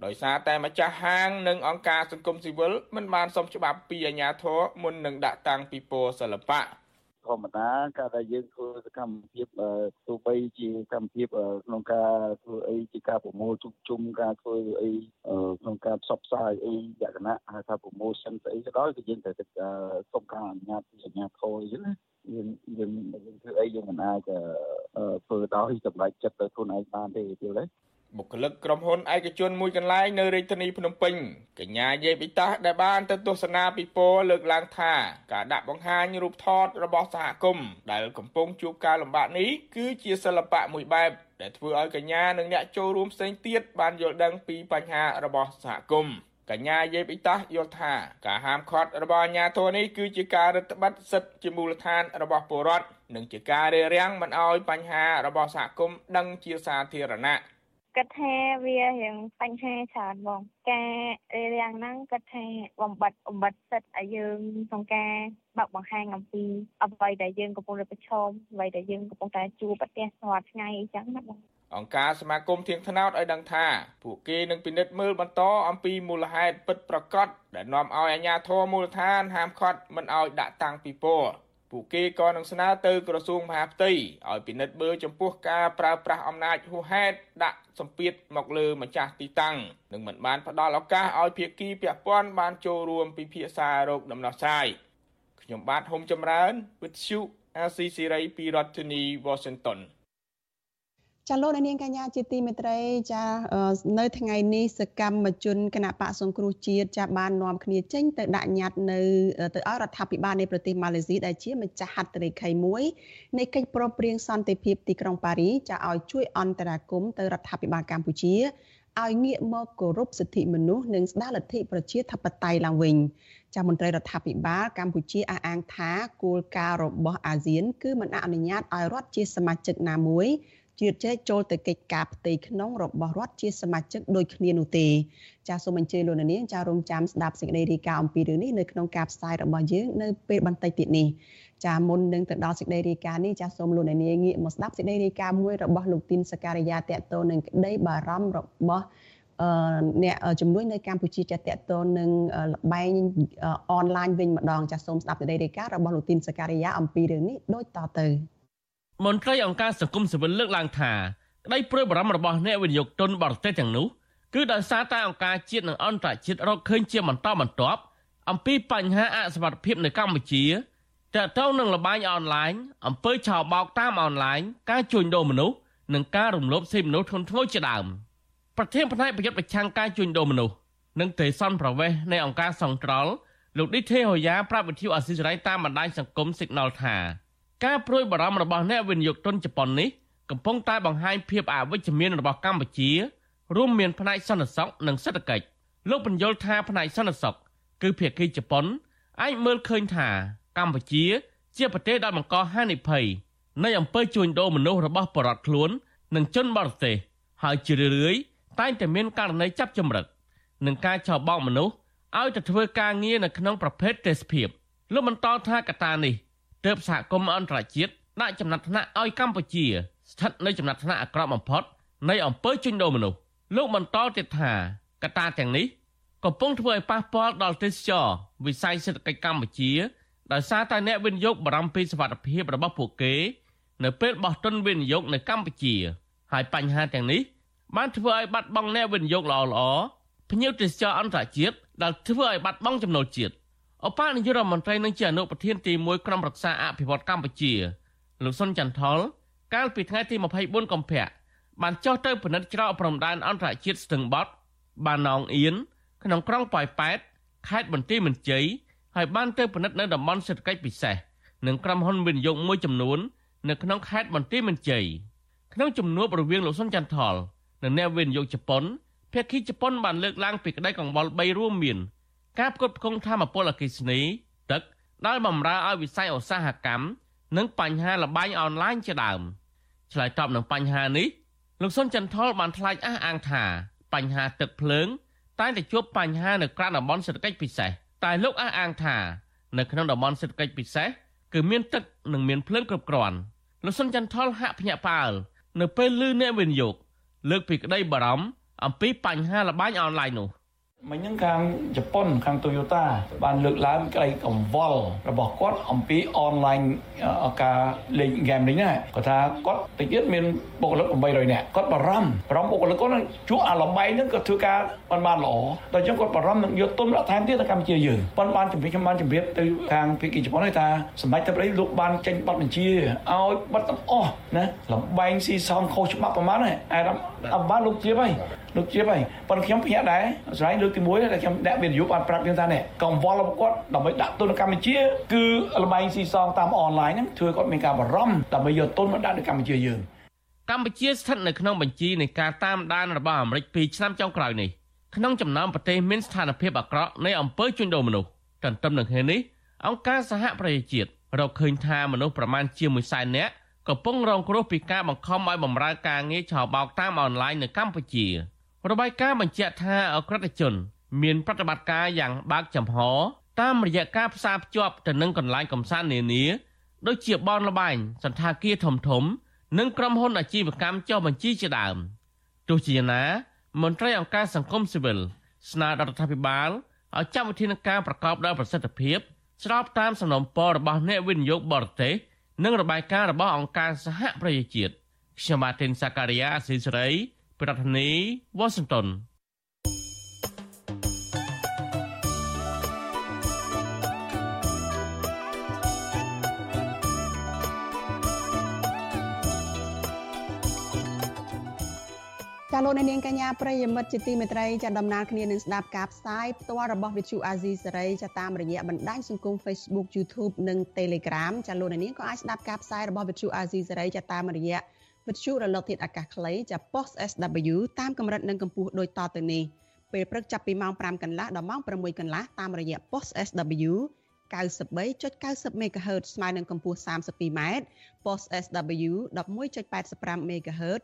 ដោយសារតែម្ចាស់ហាងនិងអង្គការសង្គមស៊ីវិលមិនបានសុំច្បាប់ពីអាជ្ញាធរមុននឹងដាក់តាំងពិព័រណ៍សិល្បៈធម្មតាការដែលយើងធ្វើសកម្មភាពទោះបីជាកម្មភាពក្នុងការធ្វើអីជាការប្រមូលជុំជុំការធ្វើអីក្នុងការផ្សព្វផ្សាយអីលក្ខណៈហៅថា promotion ស្អីក៏ដោយគឺយើងត្រូវតែសុំការអនុញ្ញាតពីអាជ្ញាធរអញ្ចឹងណាយើងយើងយើងធ្វើអីយើងមិនអាចធ្វើដោយសម្រេចចិត្តទៅខ្លួនឯងបានទេយល់ទេ បុគ្គលិកក្រុមហ៊ុនឯកជនមួយកន្លែងនៅរាជធានីភ្នំពេញកញ្ញាយេប៊ីតាសដែលបានទៅទស្សនាពិព័រណ៍លើកឡើងថាការដាក់បង្ហាញរូបថតរបស់សហគមន៍ដែលកំពុងជួបការលំបាកនេះគឺជាសិល្បៈមួយបែបដែលធ្វើឲ្យកញ្ញានិងអ្នកចូលរួមផ្សេងទៀតបានយល់ដឹងពីបញ្ហារបស់សហគមន៍កញ្ញាយេប៊ីតាសយល់ថាការហាមឃាត់របស់អាជ្ញាធរនេះគឺជាការរឹតបន្តឹងសិទ្ធិជាមូលដ្ឋានរបស់ពលរដ្ឋនិងជាការរារាំងមិនឲ្យបញ្ហារបស់សហគមន៍ដឹងជាសាធារណៈ គិតថាវារៀងបញ្ហាច្រើនបងការរារាំងហ្នឹងគិតថាបំបត្តិបំបត្តិសិទ្ធឲ្យយើងក្នុងការបើកបង្ហាញអំពីអ្វីដែលយើងកំពុងតែប្រឈមអ្វីដែលយើងកំពុងតែជួបប្រទះរាល់ថ្ងៃអញ្ចឹងណាបងអង្គការសមាគមធៀងថ្នោតឲ្យដឹងថាពួកគេនឹងពិនិត្យមើលបន្តអំពីមូលហេតុពិតប្រាកដដែលនាំឲ្យអាជ្ញាធរមូលដ្ឋានហាមឃាត់មិនឲ្យដាក់តាំងពិព័រណ៍ ពួកគេក៏នឹងស្នើទៅក្រសួងមហាផ្ទៃឲ្យពិនិត្យមើលចំពោះការប្រើប្រាស់អំណាចហួសហេតុដាក់សម្ពាធមកលើម្ចាស់ទីតាំងនិងមិនបានផ្ដល់ឱកាសឲ្យភាគីពាក់ព័ន្ធបានចូលរួមពិភាក្សារោគដំណោះស្រាយខ្ញុំបាទហុំចម្រើនវិទ្យុអាស៊ីសេរីពីរដ្ឋធានី Washington ចាលោកនាងកញ្ញាជាទីមេត្រីចានៅថ្ងៃនេះសកម្មជនគណៈបកសង្គ្រោះជាតិចាបាននាំគ្នាចេញទៅដាក់ញត្តិនៅទៅឲ្យរដ្ឋាភិបាលនៃប្រទេសម៉ាឡេស៊ីដែលជាម្ចាស់ហត្ថលេខីមួយនៃកិច្ចប្រព្រឹត្តសន្តិភាពទីក្រុងប៉ារីចាឲ្យជួយអន្តរាគមទៅរដ្ឋាភិបាលកម្ពុជាឲ្យងាកមកគោរពសិទ្ធិមនុស្សនិងស្ដារលទ្ធិប្រជាធិបតេយ្យឡើងវិញចាមន្ត្រីរដ្ឋាភិបាលកម្ពុជាអះអាងថាគោលការណ៍របស់អាស៊ាន គឺមិនអនុញ្ញាតឲ្យរដ្ឋជាសមាជិកណាមួយ ជ្រៀតជ្រែកចូលទៅកិច្ចការផ្ទៃក្នុងរបស់រដ្ឋជាសមាជិកដូចគ្នានោះទេចាសសូមអញ្ជើញលោកនាងចារងចាំស្ដាប់សេចក្តីរាយការណ៍អំពីរឿងនេះនៅក្នុងការផ្សាយរបស់យើងនៅពេលបន្តិចទៀតនេះចាមុននឹងទៅដល់សេចក្តីរាយការណ៍នេះចាសូមលោកនាងងាកមកស្ដាប់សេចក្តីរាយការណ៍មួយរបស់លោកទីនសការីយ៉ាតកតទៅនឹងក្តីបារម្ភរបស់អឺអ្នកជំនួយនៅកម្ពុជាចាតកតនឹងលបែងអនឡាញវិញម្ដងចាសសូមស្ដាប់សេចក្តីរាយការណ៍របស់លោកទីនសការីយ៉ាអំពីរឿងនេះដូចតទៅ មន្ត្រីអង្គការសង្គមស៊ីវិលលើកឡើងថាក្តីព្រួយបារម្ភរបស់អ្នកវិនិយោគទុនបរទេសទាំងនោះគឺដោយសារតែអង្គការជាតិនិងអន្តរជាតិរកឃើញជាបន្តបន្ទាប់អំពីបញ្ហាអសវត្ថភាពនៅកម្ពុជាតើតើនឹងលបែងអនឡាញអំពើឆោបោកតាមអនឡាញការជួញដូរមនុស្សនិងការរំលោភសិទ្ធិមនុស្សធ្ងន់ធ្ងរជាដើមប្រធានផ្នែកប្រយុទ្ធប្រឆាំងការជួញដូរមនុស្សនិងទេសនប្រវេសនៃអង្គការសង្ត្រល់លោកឌីថេហូយ៉ាប្រាប់វិទ្យុអស៊ីសេរីតាមបណ្ដាញសង្គម Signal ថា ការព្រួយបារម្ភរបស់អ្នកវិនិយោគទុនជប៉ុននេះកំពុងតែបង្ហាញភាពអវិជ្ជមានរបស់កម្ពុជា រួមមានផ្នែកសន្តិសុខនិងសេដ្ឋកិច្ចលោកបញ្យល់ថាផ្នែកសន្តិសុខគឺភាគីជប៉ុនអាចមើលឃើញថាកម្ពុជា ជាប្រទេសដែលបង្កហានិភ័យនៃអំពើជួញដូរមនុស្សរបស់បរតខ្លួន និងជនបរទេសហើយជារឿយៗតែងតែមានករណីចាប់ចម្រិតនិងការចោទបោកមនុស្សឲ្យទៅធ្វើការងារនៅក្នុងប្រភេទទេសភាពលោកបន្តថាកត្តានេះ ទើបសហគមន៍អន្តរជាតិដាក់ចំណាត់ថ្នាក់ឲ្យកម្ពុជា ស្ថិតនៅចំណាត់ថ្នាក់អាក្រក់បំផុតនៃអំពើជួញដូរមនុស្សលោកបន្តទៀតថាកត្តាទាំងនេះកំពុងធ្វើឲ្យប៉ះពាល់ដល់ទេសចរវិស័យសេដ្ឋកិច្ចកម្ពុជាដោយសារតែអ្នកវិនិយោគបារម្ភពីសុវត្ថិភាពរបស់ពួកគេ នៅពេលបោះទុនវិនិយោគនៅកម្ពុជា ហើយបញ្ហាទាំងនេះបានធ្វើឲ្យបាត់បង់អ្នកវិនិយោគល្អៗភ្ញៀវទេសចរអន្តរជាតិដែលធ្វើឲ្យបាត់បង់ចំណូលជាតិ អបនាយករដ្ឋមន្ត្រីនឹងជាអនុប្រធានទី1ក្រុមប្រឹក្សាអភិវឌ្ឍកម្ពុជាលោកសុនចន្ទថុលកាលពីថ្ងៃទី24កុម្ភៈបានចុះទៅពិនិត្យច្រកព្រំដែនអន្តរជាតិស្ទឹងបត់បានណងអៀនក្នុងក្រុងប៉ោយប៉ែតខេត្តបន្ទាយមានជ័យហើយបានទៅពិនិត្យនៅតំបន់សេដ្ឋកិច្ចពិសេសនិងក្រុមហ៊ុនវិនិយោគមួយចំនួននៅក្នុងខេត្តបន្ទាយមានជ័យក្នុងជំនួបរវាងលោកសុនចន្ទថលនិងអ្នកវិនិយោគជប៉ុនភាគីជប៉ុនបានលើកឡើងពីក្តីកង្វល់3រួមមាន ការផ្គត់ផ្គង់ធម្មពលអគ្គិសនី ទឹកដែលបម្រើឲ្យវិស័យឧស្សាហកម្មនិងបញ្ហាលបែងអនឡាញជាដើមឆ្លើយតបនឹងបញ្ហានេះលោកសុនចន្ទថលបានថ្លែងអះអាងថាបញ្ហាទឹកភ្លើងតែងតែជួបបញ្ហានៅក្រៅតំបន់សេដ្ឋកិច្ចពិសេសតែលោកអះអាងថានៅក្នុងតំបន់សេដ្ឋកិច្ចពិសេសគឺមានទឹកនិងមានភ្លើងគ្រប់គ្រាន់លោកសុនចន្ទថលហាក់ភ្ញាក់ផ្អើលនៅពេលឮអ្នកវិនិយោគលើកពីក្តីបារម្ភអំពីបញ្ហាលបែងអនឡាញនោះ មិញហ្នឹងខាងជប៉ុនខាង Toyota បានលើកឡើងក្តីកង្វល់របស់គាត់អំពី online ការលេងហ្គេមនេះណាគាត់ថាគាត់តិចទៀតមានបុគ្គលិក800នាក់គាត់បារម្ភបារម្ភបុគ្គលិកគាត់ជួអាលបែងហ្នឹងគាត់ធ្វើការបានបានល្អដល់ចឹងគាត់បារម្ភនឹងយកទុនដាក់ថែមទៀតទៅកម្ពុជាយើងប៉ុន្តែបានជំរាបខ្ញុំបានជំរាបទៅខាងភាគីជប៉ុនថាសម្ដេចទៅអីលោកបានចេញប័ណ្ណបញ្ជាឲ្យប័ណ្ណទាំងអស់ណាលបែងស៊ីសងខុសច្បាប់ប្រហែលហ្នឹងអាយ អត់បានលោកជាហើយលោកជាហើយប៉ុន្តែខ្ញុំភ្ញាក់ដែរស្រ័យលើកទី1ដែលខ្ញុំដាក់វិនិយោគបានប្រាប់យើងថានេះកង្វល់របស់គាត់ដើម្បីដាក់ទុននៅកម្ពុជាគឺលបែងស៊ីសងតាមអនឡាញហ្នឹងធ្វើគាត់មានការបារម្ភដើម្បីយកទុនមកដាក់នៅកម្ពុជាយើងកម្ពុជាស្ថិតនៅក្នុងបញ្ជីនៃការតាមដានរបស់អាមេរិក2ឆ្នាំចុងក្រោយនេះក្នុងចំណោមប្រទេសមានស្ថានភាពអាក្រក់នៃអំពើជួញដូរមនុស្សទន្ទឹមនឹងគ្នានេះអង្គការសហប្រជាជាតិរកឃើញថាមនុស្សប្រមាណជា1សែននាក់ កំពុងរងគ្រោះពីការបង្ខំឲ្យបម្រើការងារឆបោកតាមអនឡាញនៅកម្ពុជារបាយការណ៍បញ្ជាក់ថាអក្រិតជន មានប្រតិបត្តិការយ៉ាងបើកចំហតាមរយៈការផ្សារភ្ជាប់ទៅនឹងកន្លែងកំសាន្តនានាដូចជាបនលបែងសន្តាគារធំធំ និងក្រុមហ៊ុនអាជីវកម្មចុះបញ្ជីជាដើមទោះជាយ៉ាងណា មន្ត្រីអង្គការសង្គមស៊ីវិលស្នើដល់រដ្ឋាភិបាលឲ្យចាត់វិធានការប្រកបដោយប្រសិទ្ធភាពស្របតាមសំណុំពររបស់អ្នកវិនិយោគបរទេស និងរបាយការណ៍របស់អង្គការសហប្រជាជាតិខ្ញុំបាទទីនសាការីយ៉ាអស៊ីសេរីប្រធានាធិបតី Washington លោកនាងកញ្ញាប្រិយមិត្តជាទីមេត្រីចាដំណើរគ្នានឹងស្ដាប់ការផ្សាយផ្ទាល់របស់ Vithu Azizi សេរីចាតាមរយៈបណ្ដាញសង្គម Facebook YouTube និង Telegram ចាលោកនាងក៏អាចស្ដាប់ការផ្សាយរបស់ Vithu Azizi សេរីចាតាមរយៈវិទ្យុរលកធាតុអាកាសខ្លីចា post SW តាមកម្រិតនិងកម្ពស់ដូចតទៅនេះពេលព្រឹកចាប់ពីម៉ោង5កន្លះដល់ម៉ោង6កន្លះតាមរយៈ post SW 93.90 MHz ស្មើនឹងកម្ពស់ 32m post SW 11.85 MHz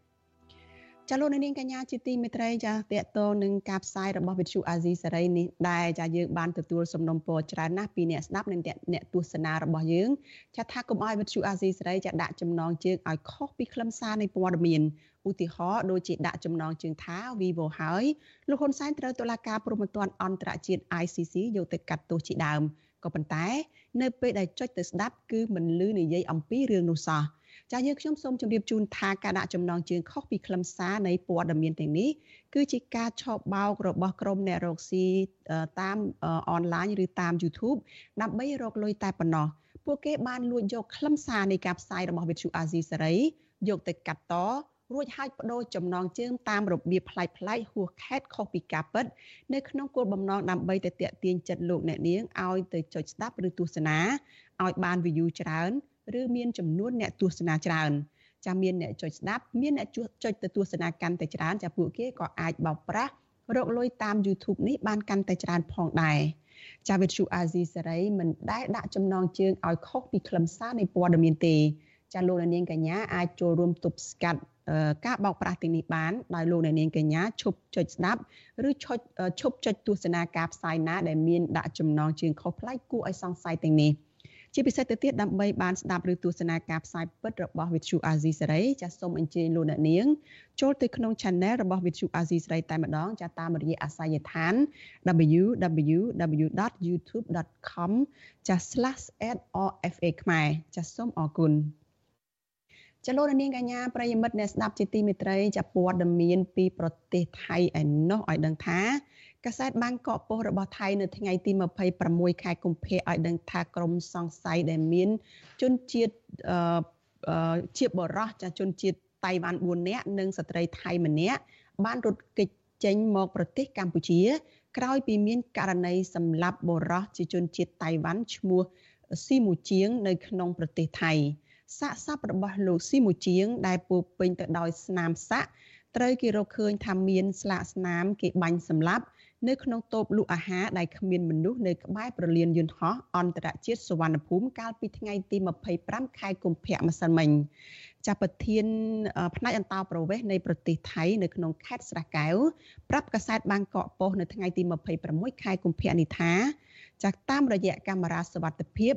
ចាលោកនាងកញ្ញាជាទីមេត្រីចាតកតនឹងការផ្សាយរបស់វិទ្យុអាស៊ីសេរីនេះដែរចាយើងបានទទួលសំណុំពរច្រើនណាស់ពីអ្នកស្ដាប់និងអ្នកទស្សនារបស់យើងចាថាកុំឲ្យវិទ្យុអាស៊ីសេរីចាដាក់ចំណងជើងឲ្យខុសពីខ្លឹមសារនៃព័ត៌មានឧទាហរណ៍ដូចជាដាក់ចំណងជើងថា Vivo ហើយលោកហ៊ុនសែនត្រូវតុលាការព្រហ្មទណ្ឌអន្តរជាតិ ICC យកទៅកាត់ទោសជាដើមក៏ប៉ុន្តែ នៅពេលដែលចុចទៅស្ដាប់គឺមិនលឺនិយាយអំពីរឿងនោះសោះ ចាយើងខ្ញុំសូមជម្រាបជូនថាការដាក់ចំណងជើងខុសពីខ្លឹមសារនៃព័ត៌មានទាំងនេះគឺជាការឆោបបោករបស់ក្រុមអ្នករកស៊ីតាមអនឡាញឬតាម YouTube ដើម្បីរកលុយតែប៉ុណ្ណោះពួកគេបានលួចយកខ្លឹមសារនៃការផ្សាយរបស់ Vithu Azizi សេរីយកទៅកាត់តរួចហើយបដូរចំណងជើងតាមរបៀបប្លែកប្លែកហួសខេតខុសពីការពិតនៅក្នុងគោលបំណងដើម្បីទៅតាក់ទាញចិត្តលោកអ្នកនាងឲ្យទៅចុចស្ដាប់ឬទស្សនាឲ្យបាន view ច្រើន ឬមានចំនួនអ្នកទស្សនាច្រើនចាមានអ្នកចុចស្ដាប់មានអ្នកចុចទៅទស្សនាកាន់តែច្រើនចាពួកគេក៏អាចបោកប្រាស់រកលុយតាម YouTube នេះបានកាន់តែច្រើនផងដែរចាវិទ្យុអាស៊ីសេរីមិនដែលដាក់ចំណងជើងឲ្យខុសពីខ្លឹមសារនៃព័ត៌មានទេចាលោកនាងកញ្ញាអាចចូលរួមទប់ស្កាត់ការបោកប្រាស់ទាំងនេះបានដោយលោកនាងកញ្ញាឈប់ចុចស្ដាប់ឬឈប់ឈប់ចុចទស្សនាការផ្សាយណាដែលមានដាក់ចំណងជើងខុសប្លែកគួរឲ្យសង្ស័យទាំងនេះ។ ជាពិសេសទៅទៀតដើម្បីបានស្ដាប់ឬទស្សនាការផ្សាយពិតរបស់ Vithu Azizi Serai ចាសសូមអញ្ជើញលោកអ្នកនាងចូលទៅក្នុង Channel របស់ Vithu Azizi Serai តែម្ដងចាសតាមរយៈអាសយដ្ឋាន www.youtube.com ចាស /@rfa ខ្មែរចាសសូមអរគុណចលនានាងកញ្ញាប្រិយមិត្តអ្នកស្ដាប់ជាទីមេត្រីចាព័ត៌មានពីប្រទេសថៃឯណោះឲ្យដឹងថា កាសែតបាងកកប៉ុស្តិ៍របស់ថៃនៅថ្ងៃទី26ខែកុម្ភៈឲ្យដឹងថាក្រុមសង្ស័យដែលមានជនជាតិជាបរោះចាជនជាតិតៃវ៉ាន់4នាក់និងស្ត្រីថៃម្នាក់បានរត់គេចចេញមកប្រទេសកម្ពុជា ក្រោយពីមានករណីសម្លាប់បរោះជាជនជាតិតៃវ៉ាន់ឈ្មោះស៊ីមូជាង នៅក្នុងប្រទេសថៃសាកសពរបស់លោកស៊ីមូជាង ដែលពោពេញទៅដោយស្នាមសាក់ត្រូវគេរកឃើញថាមានស្លាកស្នាមគេបាញ់សម្លាប់ នៅក្នុងតូបលក់អាហារដែលគ្មានមនុស្សនៅក្បែរប្រលានយន្តហោះអន្តរជាតិសុវណ្ណភូមិកាលពីថ្ងៃទី25ខែកុម្ភៈម្សិលមិញចាប់ប្រធានផ្នែកអន្តោប្រវេសន៍នៃប្រទេសថៃនៅក្នុងខេត្តស្រះកែវប្រាប់កាសែតបាងកកប៉ុស្តិ៍នៅថ្ងៃទី26ខែកុម្ភៈនេះថាចាក់តាមរយៈកាមេរ៉ាសវត្ថិភាព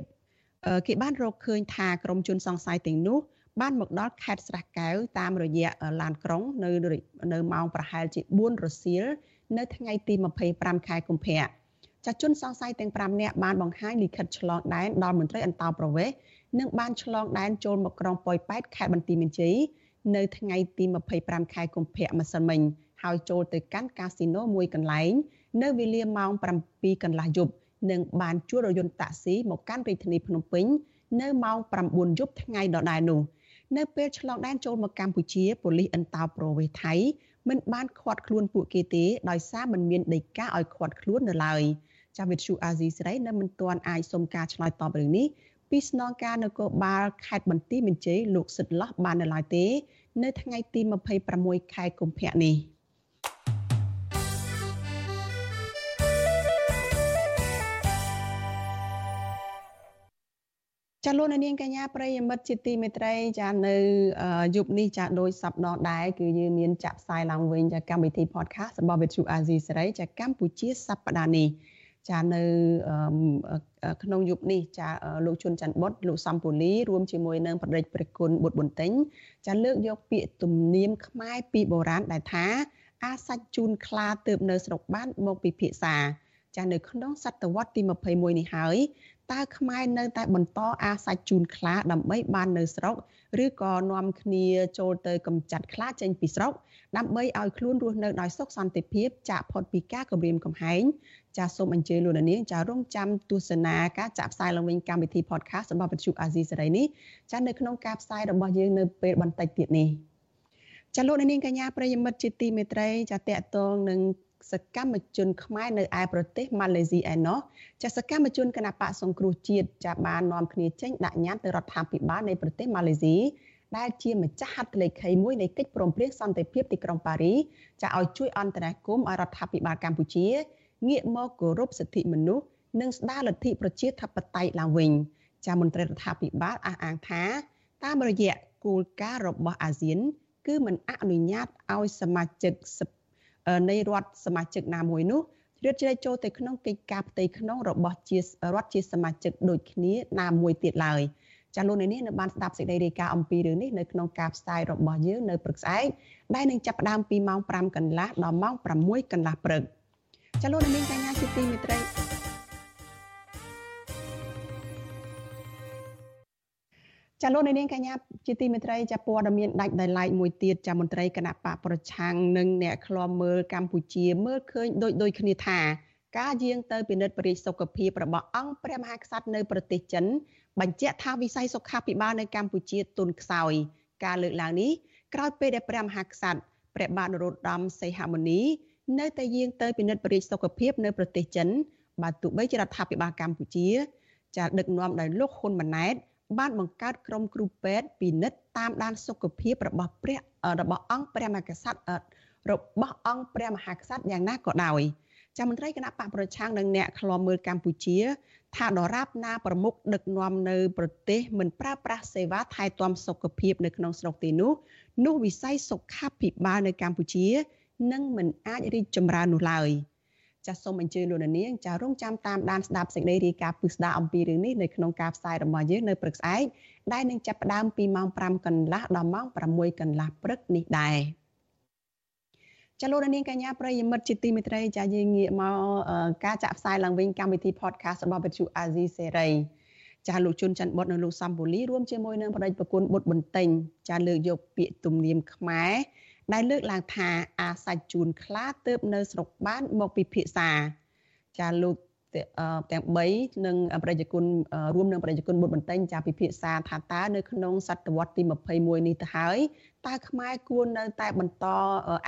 គេបានរកឃើញថាក្រុមជនសង្ស័យទាំងនោះបានមកដល់ខេត្តស្រះកែវតាមរយៈឡានក្រុងនៅនៅម៉ោងប្រហែលជា4រសៀល នៅថ្ងៃទី25ខែកុម្ភៈចាជនសង្ស័យទាំង5នាក់បានបង្ហាញលិខិតឆ្លងដែនដល់មន្ត្រីអន្តោប្រវេសន៍និងបានឆ្លងដែនចូលមកក្រុងប៉ោយប៉ែតខេត្តបន្ទាយមានជ័យនៅថ្ងៃទី25ខែកុម្ភៈម្សិលមិញហើយចូលទៅកាន់កាស៊ីណូមួយកន្លែង នៅវេលាម៉ោង7កន្លះយប់និងបានជួលរថយន្តតាក់ស៊ីមកកាន់រាជធានីភ្នំពេញនៅម៉ោង9យប់ថ្ងៃដដែលនោះនៅពេលឆ្លងដែនចូលមកកម្ពុជាប៉ូលីសអន្តោប្រវេសន៍ថៃ មិនបានឃាត់ខ្លួនពួកគេទេដោយសារមិនមានដីកាឲ្យឃាត់ខ្លួននៅឡើយចាវិទ្យុអាស៊ីសេរីនៅមិនទាន់អាចសុំការឆ្លើយតបរឿងនេះពីស្នងការនគរបាលខេត្តបន្ទាយមានជ័យលោកសិតឡោះបាននៅឡើយទេ នៅថ្ងៃទី26ខែកុម្ភៈនេះ។ ចាលោកនាងកញ្ញាប្រិយមិត្តជាទីមេត្រីចានៅយប់នេះចាដោយសប្តាហ៍ដែរគឺយើងមានចាក់ផ្សាយឡើងវិញចាកម្មវិធី podcast របស់ Vithu Azizi សេរីចាកម្ពុជាសប្តាហ៍នេះចានៅក្នុងយប់នេះចាលោកជុនច័ន្ទបុតលោកសំពូលីរួមជាមួយនឹងប្រដេចព្រះគុណបុត្របន្ទិញចាលើកយកពាក្យទំនៀមខ្មែរពីបុរាណដែលថាអាសាច់ជូនខ្លាទៅនៅស្រុកបានមកពិភាក្សាចានៅក្នុងសតវត្សទី21នេះហើយ តើខ្មែរនៅតែបន្តអាសាច់ជូនខ្លាដើម្បីបាននៅស្រុកឬក៏នាំគ្នាចូលទៅកំចាត់ខ្លាចេញពីស្រុកដើម្បីឲ្យខ្លួនរស់នៅដោយសុខសន្តិភាពចាក់ផុតពីការគំរាមកំហែងចាសសូមអញ្ជើញលោកនាងចារងចាំទស្សនាការចាក់ផ្សាយឡើងវិញកម្មវិធី podcast របស់វិទ្យុអាស៊ីសេរីនេះចានៅក្នុងការផ្សាយរបស់យើងនៅពេលបន្តិចទៀតនេះចាលោកនាងកញ្ញាប្រិយមិត្តជាទីមេត្រីចាតកតងនឹង សកម្មជនខ្មែរនៅឯប្រទេសម៉ាឡេស៊ីឯណោះចាសកម្មជនគណបកសង្គ្រោះជាតិចាបាននាំគ្នាចេញដាក់ញត្តិទៅរដ្ឋាភិបាលនៃប្រទេសម៉ាឡេស៊ីដែលជាម្ចាស់ហត្ថលេខីមួយនៃកិច្ចព្រមព្រៀងសន្តិភាពទីក្រុងប៉ារីចាឲ្យជួយអន្តរាគមន៍ឲ្យរដ្ឋាភិបាលកម្ពុជាងាកមកគោរពសិទ្ធិមនុស្សនិងស្ដារលទ្ធិប្រជាធិបតេយ្យឡើងវិញចាមន្ត្រីរដ្ឋាភិបាលអះអាងថាតាមរយៈគោលការណ៍របស់អាស៊ាន គឺមិនអនុញ្ញាតឲ្យសមាជិក នៃរដ្ឋសមាជិកណាមួយនោះជ្រៀតជ្រែកចូលទៅក្នុងកិច្ចការផ្ទៃក្នុងរបស់ជារដ្ឋជាសមាជិកដូចគ្នាណាមួយទៀតឡើយចាលោកនាងនៅបានស្ដាប់សេចក្តីរាយការណ៍អំពីរឿងនេះនៅក្នុងការផ្សាយរបស់យើងនៅព្រឹកស្អែកដែលនឹងចាប់ផ្ដើមពីម៉ោង5កន្លះដល់ម៉ោង6កន្លះព្រឹកចាលោកនាងកញ្ញាជាទីមេត្រី ចាលោកនាងកញ្ញាជាទីមេត្រីចាព័ត៌មានដាច់ដោយឡែកមួយទៀតចាមន្ត្រីគណៈបកប្រឆាំងនិងអ្នកឃ្លាំមើលកម្ពុជាមើលឃើញដូចដូចគ្នាថាការយាងទៅពិនិត្យពរិយសុខភាពរបស់អង្គព្រះមហាក្សត្រនៅប្រទេសចិនបញ្ជាក់ថាវិស័យសុខាភិបាលនៅកម្ពុជាទុនខ្សោយការលើកឡើងនេះក្រោយពេលដែលព្រះមហាក្សត្រព្រះបាទនរោត្តមសីហមុនី នៅតែយាងទៅពិនិត្យពរិយសុខភាពនៅប្រទេសចិនបើទោះបីជារដ្ឋាភិបាលកម្ពុជា ចាដឹកនាំដោយលោកហ៊ុនម៉ាណែត បានបង្កើតក្រុមគ្រូពេទ្យពិនិត្យតាមដានសុខភាពរបស់ព្រះរបស់អង្គព្រះមហាក្សត្ររបស់អង្គព្រះមហាក្សត្រយ៉ាងណាក៏ដោយចាមន្ត្រីគណៈបកប្រឆាំងនិងអ្នកខ្លំមើលកម្ពុជា ថាដរាបណាប្រមុខដឹកនាំនៅប្រទេសមិនប្រើប្រាស់សេវាថែទាំសុខភាពនៅក្នុងស្រុកទីនោះនោះវិស័យសុខាភិបាលនៅកម្ពុជានឹងមិនអាចរីកចម្រើននោះឡើយ ចាសសូមអញ្ជើញលោកនាងចារងចាំតាមដានស្ដាប់សេចក្តីរាយការណ៍ពិស្ដារអំពីរឿងនេះនៅក្នុងការផ្សាយរបស់យើងនៅព្រឹកស្អែកដែលនឹងចាប់ផ្ដើមពីម៉ោង5កន្លះដល់ម៉ោង6កន្លះព្រឹកនេះដែរចលនានាងកញ្ញាប្រិយមិត្តជាទីមេត្រីចាយើងងាកមកការចាក់ផ្សាយឡើងវិញកម្មវិធី podcast របស់វិទ្យុអាស៊ីសេរីចាលោកជុនច័ន្ទបុតនិងលោកសំពូលីរួមជាមួយនឹងបដិប្រគុណបុត្របន្ទិញចាលើកយកពាក្យទំនៀមខ្មែរ ដែលលើកឡើងថាអាសាច់ជូនខ្លាទៅនៅស្រុកបានមកពិភាក្សាចាលោកទាំង3និងប្រជាជនរួមនឹងប្រជាជនបុតបន្ទិញចាពិភាក្សាថាតើនៅក្នុងសតវត្សទី21នេះទៅហើយតើខ្មែរគួរនៅតែបន្ត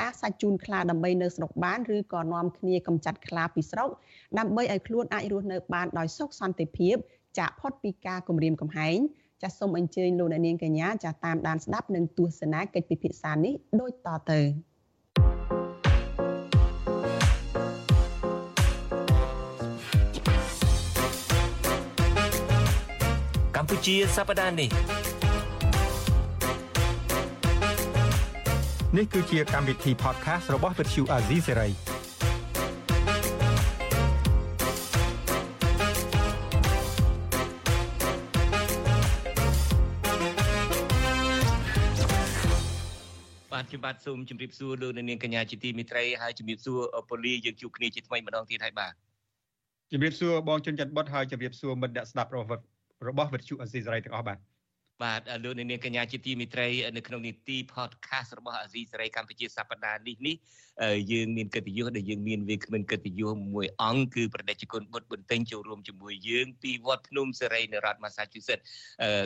អាសាច់ជូនខ្លាដើម្បីនៅស្រុកបានឬក៏នាំគ្នាកម្ចាត់ខ្លាពីស្រុកដើម្បីឲ្យខ្លួនអាចរស់នៅបានដោយសុខសន្តិភាពចាកផុតពីការគំរាមកំហែង ចាសសូមអញ្ជើញលោកអ្នកនាងកញ្ញាចាសតាមដានស្ដាប់និងទស្សនាកិច្ចពិភាក្សានេះដូចតទៅកម្ពុជាសប្តាហ៍នេះនេះគឺជាកម្មវិធី podcast របស់ Vuthu Azizi ខ្ញុំបាទសូមជម្រាបសួរលោកនាងកញ្ញាជាទីមេត្រីហើយជម្រាបសួរពូលីយើងជួបគ្នាជាថ្មីម្ដងទៀតហើយបាទជម្រាបសួរបងជុនច័ន្ទបុតហើយជម្រាបសួរមិត្តអ្នកស្ដាប់របស់របស់វិទ្យុអេស៊ីសរ៉ៃទាំងអស់បាទបាទលោកនាងកញ្ញាជាទីមេត្រីនៅក្នុងនីតិ podcast របស់អាស៊ីសេរីកម្ពុជាសប្តាហ៍នេះនេះយើងមានកិត្តិយសដែលយើងមានវាគ្មិនកិត្តិយសមួយអង្គគឺប្រដេជគុណបុត្របន្ទិញចូលរួមជាមួយយើងពីវត្តភ្នំសេរីនៅរដ្ឋ Massachusetts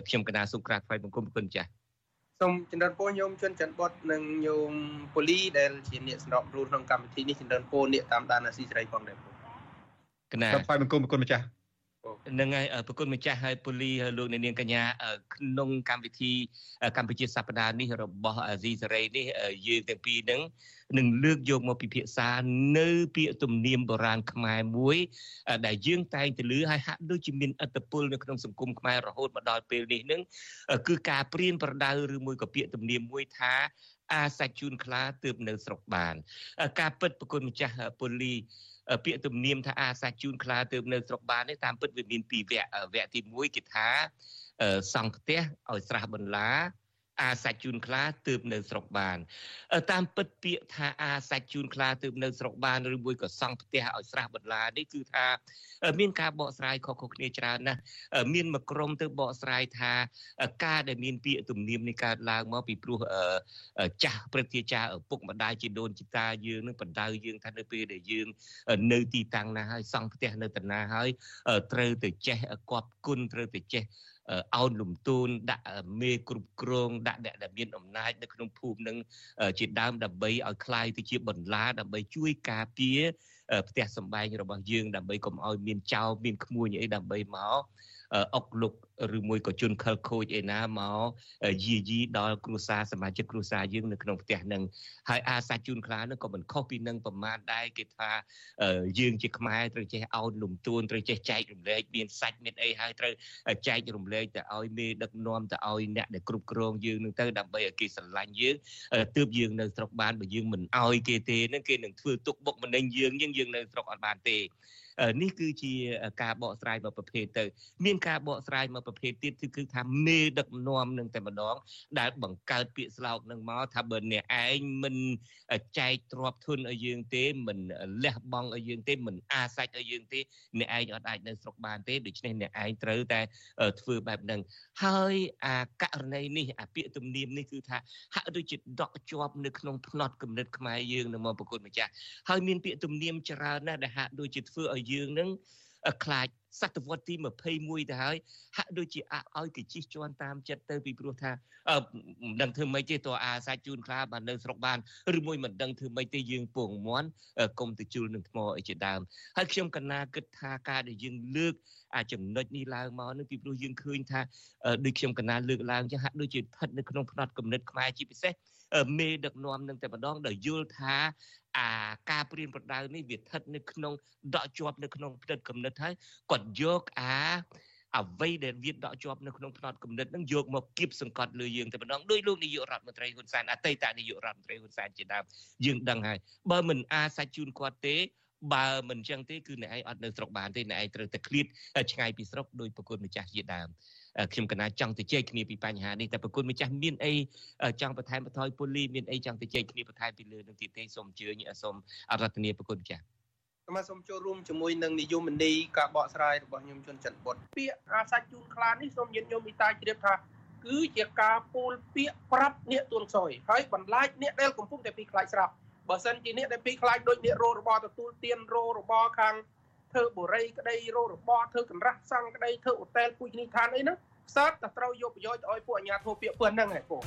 ខ្ញុំកណាសូមក្រាបថ្វាយបង្គំគុណចាស់ សូមចម្រើនពរញោមជន់ច័ន្ទបុតនិងញោមពូលីដែលជាអ្នកសម្របរួលក្នុងកម្មវិធីនេះចម្រើនពរអ្នកតាមដានអាស៊ីសេរីផងដែរកណាថ្វាយបង្គំគុណម្ចាស់ នឹងហើយប្រគុណម្ចាស់ហើយពូលីលោកអ្នកនាងកញ្ញាក្នុងកម្មវិធីកម្ពុជាសប្តាហ៍នេះរបស់អាស៊ីសេរីនេះយើងទាំងពីរនឹងនឹងលើកយកមកពិភាក្សានៅពាក្យទំនៀមបុរាណខ្មែរមួយ ដែលយើងតែងទៅលើហើយហាក់ដូចជាមានអត្តពលនៅក្នុងសង្គមខ្មែររហូតមកដល់ពេលនេះនឹងគឺការព្រៀនប្រដៅឬមួយក៏ពាក្យទំនៀមមួយថាអាសាច់ជូនខ្លាទើបនៅស្រុកបាន ការពិតប្រគុណម្ចាស់ពូលី ពាក្យទំនៀមថាអាសាជូនខ្លាទៅនៅស្រុកបាននេះតាមពិតវាមានពីរវគ្គវគ្គទី1គេថាសង់ផ្ទះឲ្យស្រះបន្លា អាសាច់ជូនខ្លាទើបនៅស្រុកបានតាមពិតពាក្យថាអាសាច់ជូនខ្លាទើបនៅស្រុកបានឬមួយក៏សង់ផ្ទះឲ្យស្រះបន្លានេះគឺថាមានការបកស្រាយខុសៗគ្នាច្រើនណាស់មានមួយក្រុមទៅបកស្រាយថាការដែលមានពាក្យទំនៀមនេះកើតឡើងមកពីព្រោះចាស់ព្រឹទ្ធាចារ្យឪពុកម្ដាយជីដូនជីតាយើងនឹងបណ្ដៅយើងថានៅពេលដែលយើងនៅទីតាំងណាហើយសង់ផ្ទះនៅតាណាហើយត្រូវទៅចេះគប់គុណត្រូវទៅចេះ អោនលំទូនដាក់មេគ្រប់គ្រងដាក់អ្នកដែលមានអំណាចនៅក្នុងភូមិនឹងជាដើមដើម្បីឲ្យคลายទៅជាបន្លាដើម្បីជួយការពារផ្ទះសម្បែងរបស់យើងដើម្បីកុំឲ្យមានចោរមានក្មួយអីដើម្បីមក អុកលុកឬមួយក៏ជន់ខលខូចឯណាមកយាយីដល់គ្រួសារសមាជិកគ្រួសារយើងនៅក្នុងផ្ទះនឹងហើយអាសាជូនខ្លានឹងក៏មិនខុសពីនឹងប្រមាណដែរគេថាយើងជាខ្មែរត្រូវចេះអោនលំទួនត្រូវចេះចែករំលែកមានសាច់មានអីហើយត្រូវចែករំលែកទៅឲ្យមេដឹកនាំទៅឲ្យអ្នកដែលគ្រប់គ្រងយើងនឹងទៅដើម្បីឲ្យគេស្រឡាញ់យើងទើបយើងនៅស្រុកបានបើយើងមិនឲ្យគេទេនឹងគេនឹងធ្វើទុកបុកម្នេញយើងយើងយើងនៅស្រុកអត់បានទេ នេះគឺជាការបកស្រាយមួយប្រភេទទៅ មានការបកស្រាយមួយប្រភេទទៀតគឺគឺថាមេដឹកនាំនឹងតែម្ដង ដែលបង្កើតពាក្យស្លោកនឹងមកថាបើអ្នកឯងមិនចែកទ្រព្យធនឲ្យយើងទេមិនលះបង់ឲ្យយើងទេមិនអាសាច់ឲ្យយើងទេអ្នកឯងអត់អាចនៅស្រុកបានទេដូច្នេះអ្នកឯងត្រូវតែធ្វើបែបហ្នឹងហើយអាករណីនេះអាពាក្យទំនៀមនេះគឺថាហាក់ដូចជាដកជាប់នៅក្នុងផ្នត់គំនិតខ្មែរយើងនៅមកប្រគុណម្ចាស់ហើយមានពាក្យទំនៀមច្រើនណាស់ដែលហាក់ដូចជាធ្វើឲ្យយើងនឹងខ្លាចសតវត្សទី21ទៅហើយហាក់ដូចជាអាឲ្យគេជិះជាន់តាមចិត្តទៅពីព្រោះថាមិនដឹងធ្វើម៉េចទេតើអាសាច់ជូនខ្លាបាននៅស្រុកបានឬមួយមិនដឹងធ្វើម៉េចទេយើងពងមន់កុំទៅជុលនឹងថ្មអីជាដើមហើយខ្ញុំកណាគិតថាការដែលយើងលើកអាចំណុចនេះឡើងមកនឹងពីព្រោះយើងឃើញថាដូចខ្ញុំកណាលើកឡើងចឹងហាក់ដូចជាស្ថិតនៅក្នុងផ្នត់គំនិតខ្មែរជាពិសេសមេដឹកនាំនឹងតែម្ដងដែលយល់ថា អាការព្រៀនប្រដៅនេះវាស្ថិតនៅក្នុងដកជាប់នៅក្នុងផ្ទិតគំនិតហើយគាត់គាត់យកអាអ្វីដែលវាដកជាប់នៅក្នុងផ្នត់គំនិតនឹងយកមកគៀបសង្កត់លើយើងតែម្ដងដោយលោកនាយករដ្ឋមន្ត្រីហ៊ុនសែនអតីតនាយករដ្ឋមន្ត្រីហ៊ុនសែនជាដើមយើងដឹងហើយបើមិនអាសាច់ជូនគាត់ទេបើមិនអញ្ចឹងទេគឺអ្នកឯងអត់នៅស្រុកបានទេអ្នកឯងត្រូវតែឃ្លាតឆ្ងាយពីស្រុកដោយប្រគុណម្ចាស់ជាដើម ខ្ញុំកណាចង់ទៅជែកគ្នាពីបញ្ហានេះតែប្រគុណម្ចាស់មានអីចង់បន្ថែមបន្ថយពូលីមានអីចង់ទៅជែកគ្នាបន្ថែមពីលើនឹងទៀតទេសូមអញ្ជើញសូមអរតនាប្រគុណម្ចាស់ខ្ញុំសូមចូលរួមជាមួយនឹងនិយមនីការបកស្រាយរបស់ខ្ញុំជុនច័ន្ទបុតពាក្យអាសាច់ជូនខ្លានេះសូមញាតិញោមមីតាជ្រាបថាគឺជាការពូលពាក្យប្រាប់អ្នកទួនខ្សោយហើយបន្លាចអ្នកដែលកំពុងតែពីខ្លាចស្រាប់បើសិនជាអ្នកដែលពីខ្លាចដូចអ្នករោរបរទទួលទានរោរបរខាង ធ្វើបុរីក្តីរោរបរធ្វើកម្រាស់សង់ក្តីធ្វើអូតែលពូជនីឋានអីហ្នឹងខ្សត់តែត្រូវយកប្រយោជន៍ទៅឲ្យពួកអាជ្ញាធរពាក្យពឿនហ្នឹងឯងពូ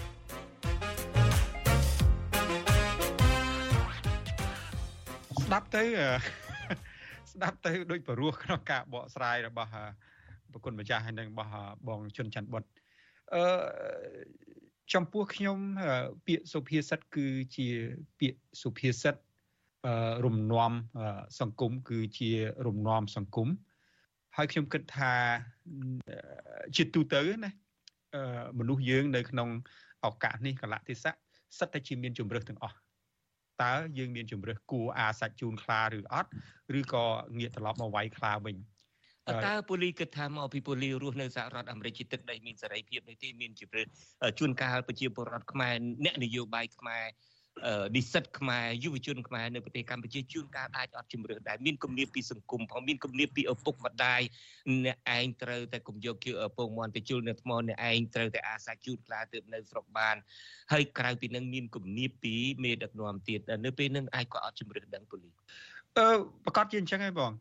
ស្ដាប់ទៅស្ដាប់ទៅដូចបរោះក្នុងការបកស្រាយរបស់ប្រគុណម្ចាស់ហើយនឹងរបស់បងជុនច័ន្ទបុតអឺចំពោះខ្ញុំពាក្យសុភាសិតគឺជាពាក្យសុភាសិត រំនាំសង្គមគឺជារំនាំសង្គមហើយខ្ញុំគិតថាជាទូទៅណាមនុស្សយើងនៅក្នុងឱកាសនេះកលៈទេសៈសិតតែជាមានជំរឹះទាំងអស់តើយើងមានជំរឹះគួរអាសាច់ជូនខ្លាឬអត់ឬក៏ងាកត្រឡប់មកវាយខ្លាវិញតើពូលីគិតថាមកពីពូលីរស់នៅសហរដ្ឋអាមេរិកជាទឹកដីមានសេរីភាពនេះទេមានជំរឹះជួនកាលប្រជាពលរដ្ឋខ្មែរអ្នកនយោបាយខ្មែរ និស្សិតខ្មែរយុវជនខ្មែរនៅប្រទេសកម្ពុជាជួនកាលអាចអត់ជំរឿនដែរមានគំនាបពីសង្គមផងមានគំនាបពីឪពុកម្ដាយអ្នកឯងត្រូវតែកុំយកគៀឪពុកមន់ទៅជុលនៅថ្មអ្នកឯងត្រូវតែអាសាជូតខ្លាទើបនៅស្រុកបានហើយក្រៅពីនឹងមានគំនាបពីមេដឹកនាំទៀតនៅពេលនឹងអាចក៏អត់ជំរឿនដឹងពូលីអឺប្រកាសជាអញ្ចឹងហើយបង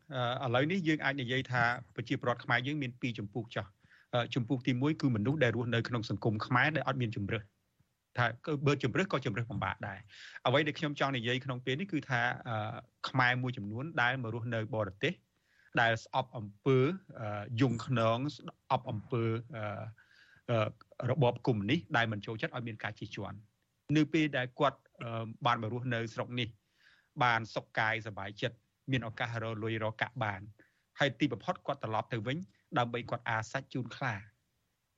ឥឡូវនេះយើងអាចនិយាយថាប្រជាពលរដ្ឋខ្មែរយើងមានពីរចម្ពោះចោះចម្ពោះទី1គឺមនុស្សដែលរស់នៅក្នុងសង្គមខ្មែរដែលអត់មានជំរឿន ថាគឺបើជំរឹះក៏ជំរឹះពិបាកដែរអ្វីដែលខ្ញុំចង់និយាយក្នុងពេលនេះគឺថាខ្មែរមួយចំនួនដែលមករស់នៅបរទេសដែលស្អប់អំពើយងខ្នងស្អប់អំពើរបបកុម្មុយនីសដែលមិនចូលចិត្តឲ្យមានការជិះជាន់នៅពេលដែលគាត់បានមករស់នៅស្រុកនេះ បានសុខកាយសบายចិត្តមានឱកាសរលុយរកកាក់បានហើយទីបំផុតគាត់ត្រឡប់ទៅវិញដើម្បីគាត់អាសាច់ជូនខ្លា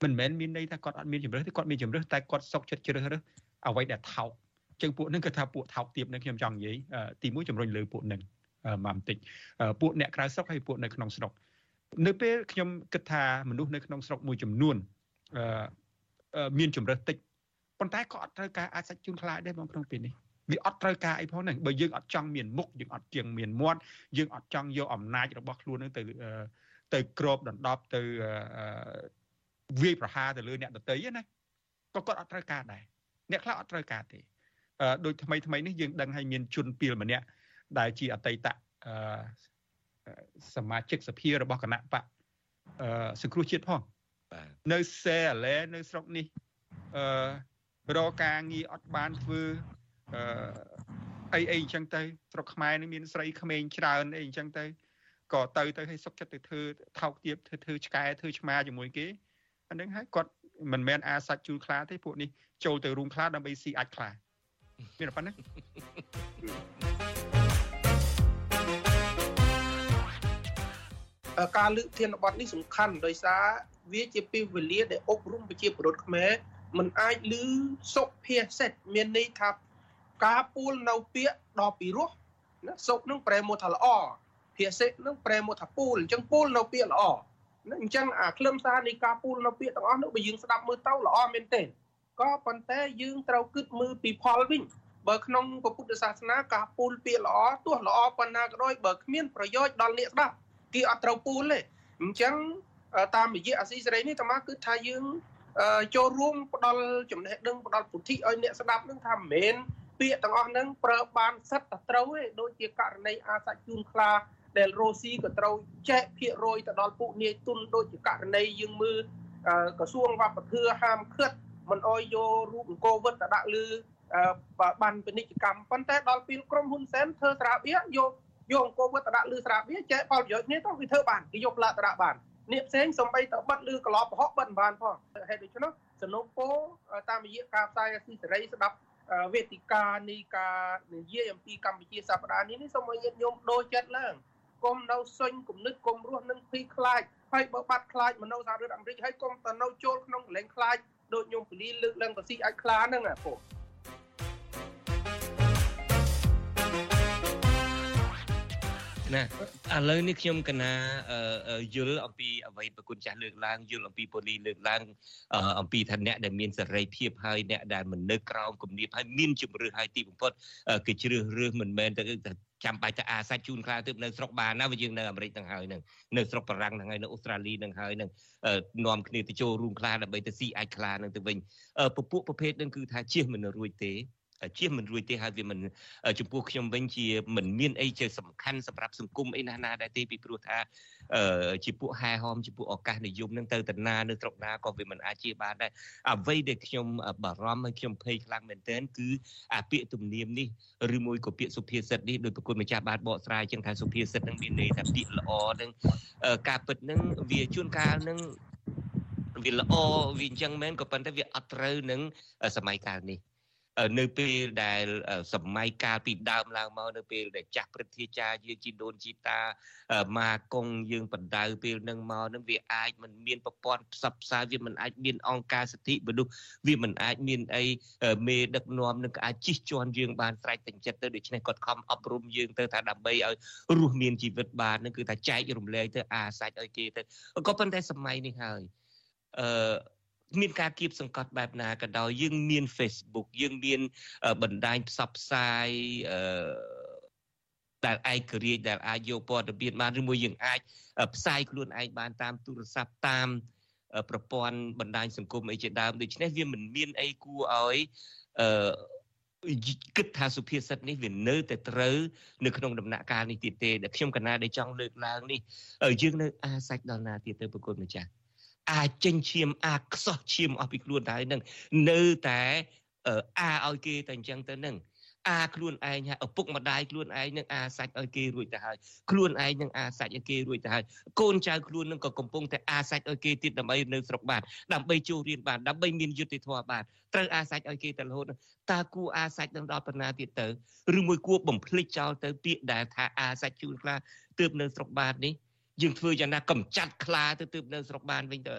មិនមែនមានន័យថាគាត់អត់មានជំរឿទេគាត់មានជំរឿតែគាត់សុកចិត្តជ្រើសរើសអ្វីដែលថោកចឹងពួកនឹងគឺថាពួកថោកទៀបនឹងខ្ញុំចង់និយាយទីមួយជំរុញលើពួកនឹងមកបន្តិចពួកអ្នកក្រៅស្រុកហើយពួកនៅក្នុងស្រុកនៅពេលខ្ញុំគិតថាមនុស្សនៅក្នុងស្រុកមួយចំនួនមានជំរឿតិចប៉ុន្តែក៏អត់ត្រូវការអាចសាច់ជូនខ្លាចដែរបងក្នុងពេលនេះវាអត់ត្រូវការអីផងហ្នឹងបើយើងអត់ចង់មានមុខយើងអត់ជាងមានមាត់យើងអត់ចង់យកអំណាចរបស់ខ្លួនហ្នឹងទៅទៅក្របដណ្ដប់ទៅ វាយប្រហារទៅលើអ្នកដតីណាក៏គាត់អត់ត្រូវការដែរអ្នកខ្លះអត់ត្រូវការទេអឺដូចថ្មីថ្មីនេះយើងដឹងហើយមានជនពីលម្នាក់ដែលជាអតីតអឺសមាជិកសភារបស់គណៈបកអឺសង្គ្រោះជាតិផងនៅសេអាឡែនៅស្រុកនេះអឺរកការងារអត់បានធ្វើអឺអីអីអញ្ចឹងទៅស្រុកខ្មែរនេះមានស្រីក្មេងច្រើនអីអញ្ចឹងទៅក៏ទៅទៅឲ្យសុកចិត្តទៅធ្វើថោកទាបធ្វើធ្វើឆ្កែធ្វើឆ្មាជាមួយគេ អានឹងហើយគាត់មិនមែនអាសាច់ជូរខ្លាទេពួកនេះចូលទៅរូងខ្លាដើម្បីស៊ីអាចខ្លាមានប៉ុណ្ណាការលើកធានបတ်នេះសំខាន់ដោយសារវាជាពេលវេលាដែលអប់រំប្រជាពលរដ្ឋខ្មែរมันអាចលឺសុភាសិតមានន័យថាការពូលនៅពាក្យដល់ពីរោះណាសុខនឹងប្រែមកថាល្អភាសិតនឹងប្រែមកថាពូលអញ្ចឹងពូលនៅពាក្យល្អ អញ្ចឹងអាខ្លឹមសារនៃការពូលនៅពាក្យទាំងអស់នោះបើយើងស្ដាប់មើលទៅល្អមែនទេក៏ប៉ុន្តែយើងត្រូវគិតមើលពីផលវិញបើក្នុងពុទ្ធសាសនាការពូលពាក្យល្អទោះល្អប៉ុណ្ណាក៏ដោយបើគ្មានប្រយោជន៍ដល់អ្នកស្ដាប់គេអត់ត្រូវពូលទេអញ្ចឹងតាមរយៈអាស៊ីសេរីនេះតាមាគឺថាយើងចូលរួមផ្ដល់ចំណេះដឹងផ្ដល់ពុទ្ធិឲ្យអ្នកស្ដាប់នឹងថាមិនមែនពាក្យទាំងអស់ហ្នឹងប្រើបានសិតតែត្រូវទេដូចជាករណីអាសាច់ជូនខ្លា ដែលរ៉ូស៊ីក៏ត្រូវចែកភាគរយទៅដល់ពួកនាយទុនដូចជាករណីយើងមើលក្រសួងវប្បធម៌ហាមឃាត់មិនអោយយករូបអង្គវិតទៅដាក់លើបានពាណិជ្ជកម្មប៉ុន្តែដល់ពេលក្រុមហ៊ុនសែនធ្វើស្រាបៀយកយកអង្គវិតទៅដាក់លើស្រាបៀចែកផលប្រយោជន៍គ្នាទៅវាធ្វើបានគេយកផ្លាកទៅដាក់បាននេះផ្សេងសំបីទៅបិទឬកន្លោប្រហុកបិទបានផងហេតុដូច្នោះសំណុំពោតាមរយៈការផ្សាយអាស៊ីសេរីស្ដាប់វេទិកានៃការនិយាយអំពីកម្ពុជាសប្តាហ៍នេះនេះសូមឲ្យញាតិញោមដូរចិត្តឡើង កុំនៅសុញគំនិតកុំរស់នឹងភ័យខ្លាចហើយបើបាត់ខ្លាចមកនៅសហរដ្ឋអាមេរិកហើយកុំទៅនៅចូលក្នុងកលែងខ្លាចដូចញោមពលាលើកឡើងបស៊ីអាចខ្លាហ្នឹងអាពុ ណាឥឡូវនេះខ្ញុំកណាយល់អំពីអ្វីប្រគុណចាស់លើកឡើងយល់អំពីប៉ូលីសលើកឡើងអំពីថាអ្នកដែលមានសេរីភាពហើយអ្នកដែលមិននៅក្រោមគំនាបហើយមានជំរឿសហើយទីបំផុតគឺជ្រើសរើសមិនមែនទៅចាំបាច់ទៅអាសាច់ជូនខ្លាទៅនៅស្រុកបានណាវាយើងនៅអាមេរិកទាំងហើយនឹងនៅស្រុកបារាំងទាំងហើយនៅអូស្ត្រាលីទាំងហើយនឹងនាំគ្នាទៅចូលរួមខ្លាដើម្បីទៅស៊ីអាចខ្លានឹងទៅវិញពពួកប្រភេទនឹងគឺថាជិះមិនរួចទេ ជៀសមិនរួចទេហើយវាមិនចំពោះខ្ញុំវិញជាមិនមានអីជាសំខាន់សម្រាប់សង្គមអីណាស់ណាដែរទេពីព្រោះថាជាពួកហែហមជាពួកឱកាសនិយមនឹងទៅតាណានៅស្រុកណាក៏វាមិនអាចជាបានដែរអ្វីដែលខ្ញុំបារម្ភហើយខ្ញុំភ័យខ្លាំងមែនទែនគឺអាពាក្យទំនៀមនេះឬមួយក៏ពាក្យសុភាសិតនេះដោយប្រគុណម្ចាស់បានបកស្រាយចឹងថាសុភាសិតនឹងមានន័យថាពាក្យល្អនឹងការពិតនឹងវាជួនកាលនឹងវាល្អវាអញ្ចឹងមែនក៏ប៉ុន្តែវាអត់ត្រូវនឹងសម័យកាលនេះ នៅពេលដែលសម័យកាលពីដើមឡើងមកនៅពេលដែលចាស់ព្រឹទ្ធាចារ្យយើងជីដូនជីតាម៉ាកុងយើងបណ្ដៅពេលនឹងមកនឹងវាអាចមិនមានប្រព័ន្ធផ្សព្វផ្សាយវាមិនអាចមានអង្គការសិទ្ធិមនុស្សវាមិនអាចមានអីមេដឹកនាំនឹងអាចជិះជាន់យើងបានស្រេចទាំងចិត្តទៅដូច្នេះគាត់ខំអប់រំយើងទៅថាដើម្បីឲ្យរស់មានជីវិតបាននឹងគឺថាចែករំលែកទៅអាសាច់ឲ្យគេទៅក៏ប៉ុន្តែសម័យនេះហើយអឺ មានការគៀបសង្កត់បែបណាក៏ដោយយើងមាន Facebook យើងមានបណ្ដាញផ្សព្វផ្សាយអឺដែលឯករាជ្យដែលអាចយកព័ត៌មានបានឬមួយយើងអាចផ្សាយខ្លួនឯងបានតាមទូរស័ព្ទតាមប្រព័ន្ធបណ្ដាញសង្គមអីជាដើមដូច្នេះវាមិនមានអីគួរឲ្យអឺគិតថាសុភាសិតនេះវានៅតែត្រូវនៅក្នុងដំណាក់កាលនេះទៀតទេដែលខ្ញុំកណាដែលចង់លើកឡើងនេះយើងនៅអាសាច់ដល់ណាទៀតទៅប្រគុណម្ចាស់ អាចចេញឈាមអាចខ្សោះឈាមអស់ពីខ្លួនទៅហើយនឹងនៅតែអាឲ្យគេតែអញ្ចឹងទៅនឹងអាខ្លួនឯងឪពុកម្ដាយខ្លួនឯងនឹងអាសាច់ឲ្យគេរួចទៅហើយខ្លួនឯងនឹងអាសាច់ឲ្យគេរួចទៅហើយកូនចៅខ្លួននឹងក៏កំពុងតែអាសាច់ឲ្យគេទៀតដើម្បីនៅស្រុកបានដើម្បីចូលរៀនបានដើម្បីមានយុត្តិធម៌បានត្រូវអាសាច់ឲ្យគេទៅរហូតតើគួរអាសាច់នឹងដល់ប៉ុណ្ណាទៀតទៅឬមួយគួរបំភ្លេចចោលទៅពាក្យដែលថាអាសាច់ជូនខ្លះទើបនៅស្រុកបាននេះ យើងធ្វើយ៉ាងណាកំចាត់ខ្លាទៅទើបនៅស្រុកបានវិញទៅ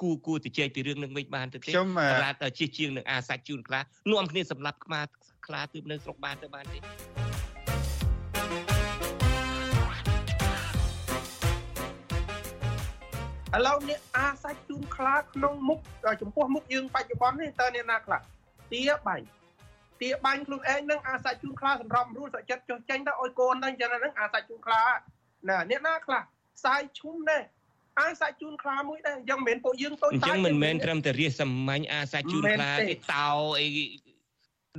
គូគូទៅជែកពីរឿងនឹងវិញបានទៅទេខ្ញុំរាតជិះជាងនឹងអាសាច់ជូនខ្លានាំគ្នាសម្លាប់ខ្មាខ្លាទើបនៅស្រុកបានទៅបានទេឥឡូវនេះអាសាច់ជូនខ្លាក្នុងមុខចំពោះមុខយើងបច្ចុប្បន្ននេះតើអ្នកណាខ្លះទាបាញ់ទាបាញ់ខ្លួនឯងនឹងអាសាច់ជូនខ្លាសម្រាប់រួលសុចិត្តចុះចេញទៅឲ្យកូនទៅអញ្ចឹងហ្នឹងអាសាច់ជូនខ្លា ណាអ្នកណាខ្លះផ្សាយឈុំដែរអាសាច់ជូនខ្លាមួយដែរអញ្ចឹងមិនមែនពួកយើងតូចតាចអញ្ចឹងមិនមែនត្រឹមតែរាសសាមញ្ញអាសាច់ជូនខ្លាគេតោអី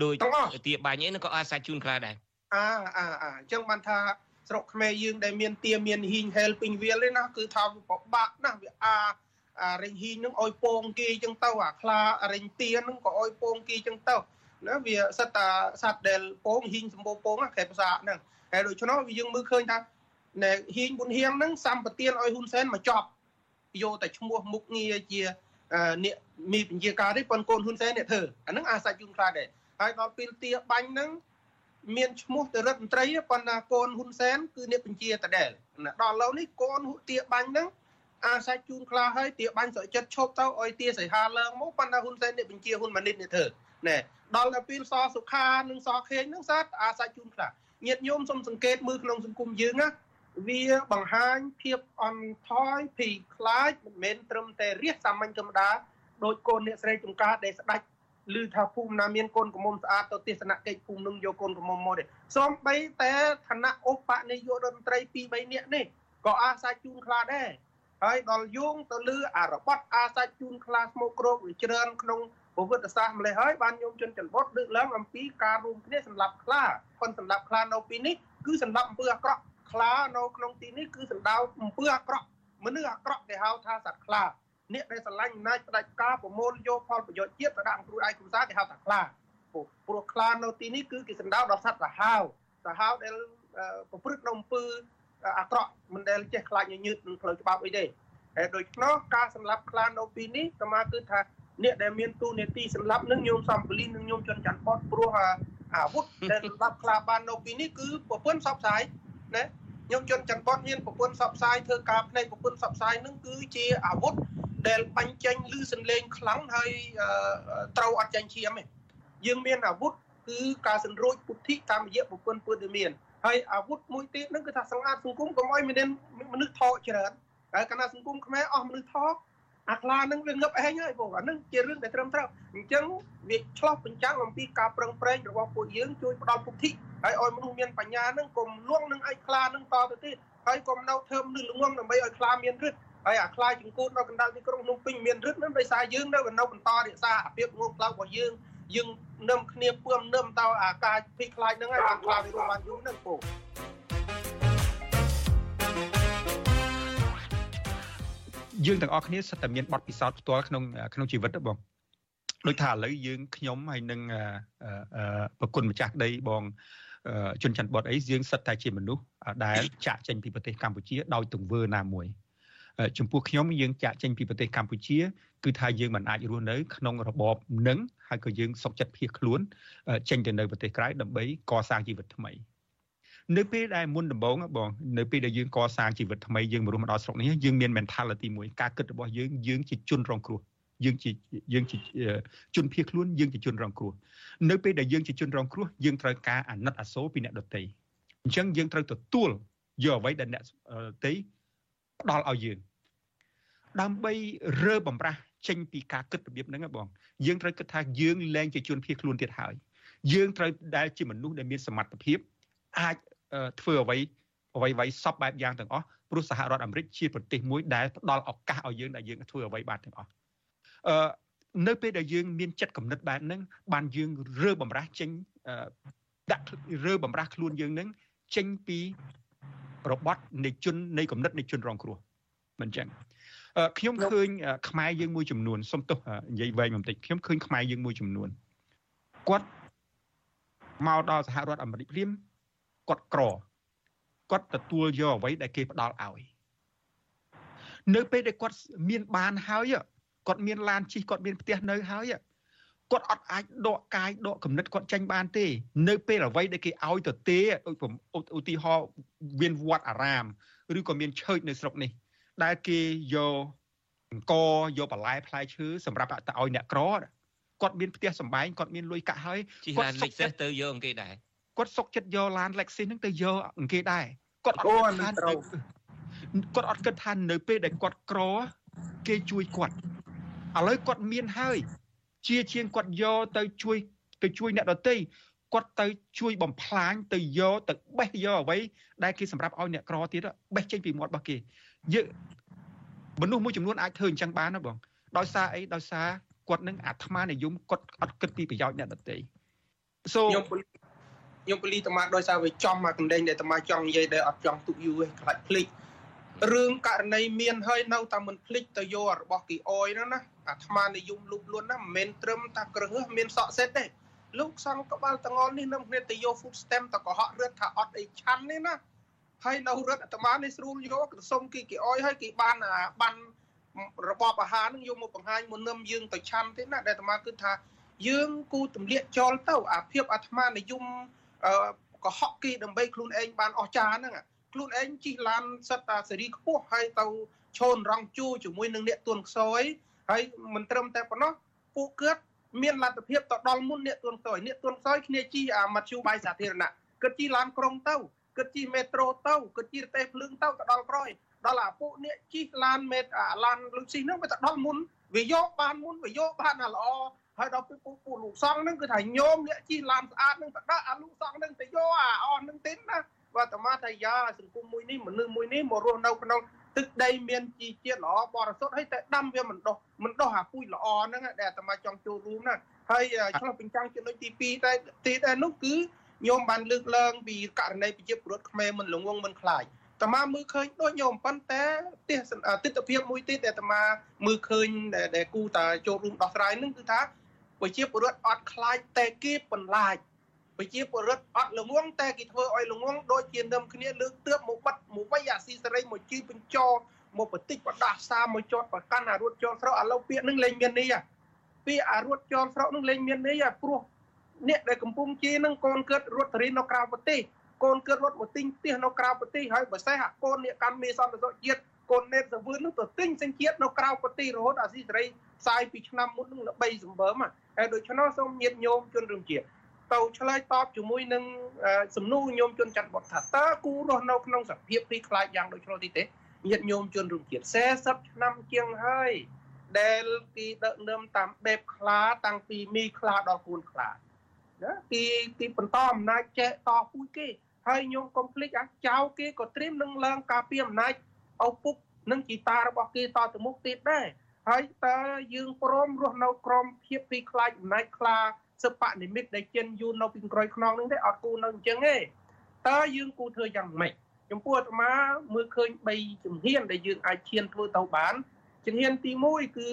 ដូចទាបាញ់អីនឹងក៏អាសាច់ជូនខ្លាដែរអាអាអាអញ្ចឹងបានថាស្រុកខ្មែរយើងដែលមានទាមានហ៊ីងហេលពេញវាលទេណាគឺថាវាពិបាកណាស់វាអាអារិញហ៊ីងនឹងអុយពងគេអញ្ចឹងទៅអាខ្លារិញទានឹងក៏អុយពងគេអញ្ចឹងទៅណាវាសិតតាសត្វដែលពងហ៊ីងសម្បូរពងខេភាសាហ្នឹងហើយដូច្នោះវាយើងមើលឃើញថា ណែហ៊ីងប៊ុនហៀងហ្នឹងសម្បទានឲ្យហ៊ុនសែនមកចប់យកតែឈ្មោះមុខងារជាអ្នកមីពញាការទេប៉ុនកូនហ៊ុនសែនអ្នកធ្វើអាហ្នឹងអាសាច់យូនខ្លាដែរហើយដល់ពេលទាបាញ់ហ្នឹងមានឈ្មោះទៅរដ្ឋមន្ត្រីប៉ុន្តែកូនហ៊ុនសែនគឺអ្នកបញ្ជាតដែលដល់ឡូវនេះកូនទាបាញ់ហ្នឹងអាសាច់ជូនខ្លាហើយទាបាញ់ស្រចិត្តឈប់ទៅឲ្យទាសៃហាឡើងមកប៉ុន្តែហ៊ុនសែនអ្នកបញ្ជាហ៊ុនម៉ាណិតអ្នកធ្វើណែដល់ទៅពេលសសុខានិងសខេងហ្នឹងសាត់អាសាច់ជូនខ្លាញាតញោមសូមសង្កេតមើលក្នុងសង្គមយើងណា វាបង្ហាញភាពអន់ថយភ័យខ្លាចមិនមែនត្រឹមតែរះសាមញ្ញធម្មតាដោយកូនអ្នកស្រីចំការដែលស្ដាច់ឬថាភូមិណាមានកូនកំមុំស្អាតទៅទស្សនកិច្ចភូមិនឹងយកកូនកំមុំមកទេសូម្បីតែឋានៈឧបនាយករដ្ឋមន្ត្រី2 3នាក់នេះក៏អាសាជូនខ្លាដែរហើយដល់យោងទៅលើអារបត់អាសាជូនខ្លាស្មោកគ្រោកវាច្រើនក្នុងប្រវត្តិសាស្ត្រម្លេះហើយបានញោមជនចន្ទវត្តលើកឡើងអំពីការរួមគ្នាសម្រាប់ខ្លាប៉ុន្តែសម្រាប់ខ្លានៅពីនេះគឺសម្រាប់អំពើអាក្រក់ ខ្លានៅក្នុងទីនេះគឺសំដៅអំពើអាក្រក់មនុស្សអាក្រក់គេហៅថាសត្វខ្លាអ្នកដែលស្រឡាញ់អំណាចផ្ដាច់ការប្រមូលយកផលប្រយោជន៍ជាតិទៅដាក់គ្រួឯកគ្រួសារគេហៅថាខ្លាព្រោះខ្លានៅទីនេះគឺគេសំដៅដល់សត្វសាហាវសាហាវដែលប្រព្រឹត្តនៅអំពើអាក្រក់មិនដែលចេះខ្លាចញញើតនឹងផ្លូវច្បាប់អីទេហើយដូច្នោះការសម្លាប់ខ្លានៅទីនេះសមាគឺថាអ្នកដែលមានទូនាទីសម្លាប់នឹងញោមសំពលីនឹងញោមជនច័ន្ទពតព្រោះអាវុធដែលសម្លាប់ខ្លាបាននៅទីនេះគឺប្រពន្ធសពស្ាយណា ខ្ញុំយន្តចន្ទបតមានប្រពន្ធសពសាយធ្វើការផ្នែកប្រពន្ធសពសាយនឹងគឺជាអាវុធដែលបាញ់ចេញឬសំលេងខ្លាំងហើយត្រូវអត់ចាញ់ឈាមទេយើងមានអាវុធគឺការសន្រួចពុទ្ធិតាមរយៈប្រពន្ធពុទ្ធដែលមានហើយអាវុធមួយទៀតនឹងគឺថាសង្អាតសង្គមកុំឲ្យមានមនុស្សថោកច្រើនហើយកាលណាសង្គមខ្មែរអស់មនុស្សថោក អាខ្លានឹងវាងឹបឯងហើយបងអានឹងជារឿងដែលត្រឹមត្រូវអញ្ចឹងវាឆ្លោះបញ្ចាំងអំពីការប្រឹងប្រែងរបស់ពួកយើងជួយផ្ដល់ពុទ្ធិហើយឲ្យមនុស្សមានបញ្ញានឹងកុំលងនឹងឯខ្លានឹងតទៅទៀតហើយកុំនៅធ្វើមនុស្សល្ងងដើម្បីឲ្យខ្លាមានរឹតហើយអាខ្លាចង្គូតនៅកណ្ដាលទីក្រុងភ្នំពេញមានរឹតនឹងដោយសារយើងនៅនៅបន្តរក្សាអាភាពងងខ្លៅរបស់យើងយើងនឹមគ្នាពឿមនឹមតអាការភ័យខ្លាចហ្នឹងហើយបានខ្លាចវារស់បានយូរហ្នឹងពូ យើងទាំងអស់គ្នាសិតតែមានបទពិសោធន៍ផ្ទាល់ក្នុងក្នុងជីវិតបងដូចថាឥឡូវយើងខ្ញុំហើយនឹងប្រគុណម្ចាស់ដីបងជនច័ន្ទបតអីយើងសិតតែជាមនុស្សដែលចាក់ចេញពីប្រទេសកម្ពុជាដោយទង្វើណាមួយចំពោះខ្ញុំយើងចាក់ចេញពីប្រទេសកម្ពុជាគឺថាយើងមិនអាចរស់នៅក្នុងរបបនឹងហើយក៏យើងសុខចិត្តភៀសខ្លួនចេញទៅនៅប្រទេសក្រៅដើម្បីកសាងជីវិតថ្មី នៅពេលដែលមុនដំបូងបងនៅពេលដែលយើងកសាងជីវិតថ្មីយើងមករស់មកដល់ស្រុកនេះយើងមាន mentality មួយការគិតរបស់យើងយើងជាជនរងគ្រោះយើងជាយើងជាជនភៀសខ្លួនយើងជាជនរងគ្រោះនៅពេលដែលយើងជាជនរងគ្រោះយើងត្រូវការអាណិតអាសូរពីអ្នកដទៃអញ្ចឹងយើងត្រូវទទួលយកអ្វីដែលអ្នកដទៃផ្ដល់ឲ្យយើងដើម្បីរើបំរាស់ចេញពីការគិតរបៀបហ្នឹងបងយើងត្រូវគិតថាយើងលែងជាជនភៀសខ្លួនទៀតហើយយើងត្រូវដែលជាមនុស្សដែលមានសមត្ថភាពអាច ធ្វើអ្វីអ្វីអ្វីសពបែបយ៉ាងទាំងអស់ព្រោះសហរដ្ឋអាមេរិកជាប្រទេសមួយដែលផ្ដល់ឱកាសឲ្យយើងដែលយើងធ្វើអ្វីបានទាំងអស់អឺនៅពេលដែលយើងមានចិត្តគំនិតបែបហ្នឹងបានយើងរើបំរាស់ចេញដាក់រើបំរាស់ខ្លួនយើងហ្នឹងចេញពីរបត់នៃជននៃគំនិតនៃជនរងគ្រោះមិនចឹងខ្ញុំឃើញខ្មែរយើងមួយចំនួនសុំទោសនិយាយវែងបន្តិចខ្ញុំឃើញខ្មែរយើងមួយចំនួនគាត់មកដល់សហរដ្ឋអាមេរិកព្រាម គាត់ក្រគាត់ទទួលយកអ្វីដែលគេផ្ដល់ឲ្យនៅពេលដែលគាត់មានបានហើយគាត់មានឡានជិះគាត់មានផ្ទះនៅហើយគាត់អត់អាចដកកាយដកគំនិតគាត់ចេញបានទេ នៅពេលអ្វីដែលគេឲ្យទៅទេដូចឧទាហរណ៍មានវត្តអារាមឬក៏មានឆើចនៅស្រុកនេះ ដែលគេយកអង្គយកបន្លែផ្លែឈើសម្រាប់ទៅឲ្យអ្នកក្រគាត់មានផ្ទះសម្បែងគាត់មានលុយកាក់ហើយគាត់សុកចិត្តទៅយកអង្គគេដែរ គាត់សុកចិត្តយកឡាន Lexus ហ្នឹងទៅយកអង្គគេដែរគាត់អត់គិតថាគាត់អត់គិតថានៅពេលដែលគាត់ក្រគេជួយគាត់ឥឡូវគាត់មានហើយ ជាជាងគាត់យកទៅជួយទៅជួយអ្នកដទៃគាត់ទៅជួយបំផ្លាញទៅយកទៅបេះយកអ្វីដែលគេសម្រាប់ឲ្យអ្នកក្រទៀតបេះចេញពីមាត់របស់គេយើងមនុស្សមួយចំនួនអាចធ្វើអញ្ចឹងបានណាបងដោយសារអីដោយសារគាត់នឹងអាត្មានិយមគាត់អត់គិតពីប្រយោជន៍អ្នកដទៃ so ខ្ញុំ ខ្ញុំពលីតមាដោយសារវាចំមកកណ្ដេញដែលតមាចង់និយាយដែលអត់ចង់ទុកយូរឯងខ្លាចភ្លេចរឿងករណីមានហើយនៅតែមិនភ្លេចទៅយករបស់គីអយហ្នឹងណាអាត្មានិយមលូបលួនណាមិនមែនត្រឹមតែក្រឹសមានសក់សេតទេលោកសង្កបាលតងល់នេះនឹងគ្នាទៅយក food stamp តកុហករត់ថាអត់អីឆាន់នេះណាហើយនៅរដ្ឋអាត្មានេះស្រួលយកក្រសុំគីគេអយហើយគេបានបានរបបអាហារនឹងយកមកបង្ហាញមុននឹមយើងទៅឆាន់ទេណាដែលអាត្មាគិតថាយើងគូទម្លាក់ចោលទៅអាភាពអាត្មានិយម កុហកគេដើម្បីខ្លួនឯងបានអស់ចាហ្នឹងខ្លួនឯងជិះឡានសិតតាសេរីខ្ពស់ហើយទៅឈោនរងជួជាមួយនឹងអ្នកទួនខ្សោយហើយមិនត្រឹមតែប៉ុណ្ណោះពួកគាត់មានលទ្ធភាពទៅដល់មុនអ្នកទួនខ្សោយអ្នកទួនខ្សោយគ្នាជិះអាមធ្យោបាយសាធារណៈគិតជិះឡានក្រុងទៅគិតជិះមេត្រូទៅគិតជិះរទេះភ្លើងទៅទៅដល់ក្រោយដល់អាពួកអ្នកជិះឡានមេអាឡានលុយស៊ីហ្នឹងវាទៅដល់មុនវាយកបានមុនវាយកបានអាល្អ ហើយដល់ពេលពួកពួកលោកសង្ឃហ្នឹងគឺថាញោមអ្នកជិះឡានស្អាតហ្នឹងទៅដាក់អាលោកសង្ឃហ្នឹងទៅយកអាអស់ហ្នឹងទេណាបាទអាត្មាថាយ៉ាសង្គមមួយនេះមនុស្សមួយនេះមករស់នៅក្នុងទឹកដីមានជីជាតិល្អបរិសុទ្ធហើយតែដាំវាមិនដោះមិនដោះអាពូជល្អហ្នឹងដែលអាត្មាចង់ចូលរួមណាហើយឆ្លោះបញ្ចាំងចំណុចទី2តែទីតែនោះគឺញោមបានលើកឡើងពីករណីប្រជាពលរដ្ឋខ្មែរមិនលងងមិនខ្លាចតាមាមើលឃើញដូចញោមប៉ុន្តែទស្សនទស្សនវិជ្ជាមួយទៀតដែលតាមាមើលឃើញដែលគូតាចូលរួមដោះស្រាយនឹងគឺថា ប្រជាពលរដ្ឋអត់ខ្លាចតែគេបន្លាចប្រជាពលរដ្ឋអត់ល្ងងតែគេធ្វើឲ្យល្ងងដូចជានឹមគ្នាលើកទើបមកបាត់មកវៃអាស៊ីសេរីមកជីបញ្ចោមកបតិចបដាសាមកចតប្រកាន់អារត់ចលស្រុកឥឡូវពាក្យនឹងលែងមាននេះពាក្យអារត់ចលស្រុកនឹងលែងមាននេះព្រោះអ្នកដែលកំពុងជានឹងកូនកើតរត់តរីនៅក្រៅប្រទេសកូនកើតរត់មកទិញផ្ទះនៅក្រៅប្រទេសហើយបើសេះអាកូននេះកាន់មេសន្តិសុខជាតិ កូនណេតសវឿននោះទៅទិញសញ្ជាតិនៅក្រៅប្រទេសរហូតអាស៊ីសេរីផ្សាយពីឆ្នាំមុននឹង3សម្បើមហើយដូច្នោះសូមញាតញោមជនរួមជាតិទៅឆ្លើយតបជាមួយនឹងសំណួរញោមជនច័ន្ទបុតថាតើគូរស់នៅក្នុងសភាពពីខ្លាចយ៉ាងដូចឆ្លោះទីទេញាតញោមជនរួមជាតិ40ឆ្នាំជាងហើយដែលគេដឹកនាំតាមបែបខ្លាតាំងពីមីខ្លាដល់គូនខ្លាណាទីទីបន្តអំណាចចេះតពូជគេហើយញោមកុំភ្លេចអាចៅគេក៏ត្រៀមនឹងឡើងការពីអំណាច ឪពុកនិងជីតារបស់គេតទៅមុខទៀតដែរហើយតើយើងព្រមរស់នៅក្រមភាពពីខ្លាចអំណាចខ្លាសពនិមិត្តដែលចិនយូរនៅពីក្រោយខ្នងនឹងទេអត់គូនៅអញ្ចឹងទេតើយើងគូធ្វើយ៉ាងម៉េចចំពោះអាត្មាមើលឃើញ3ជំហានដែលយើងអាចឈានធ្វើទៅបានជំហានទី1គឺ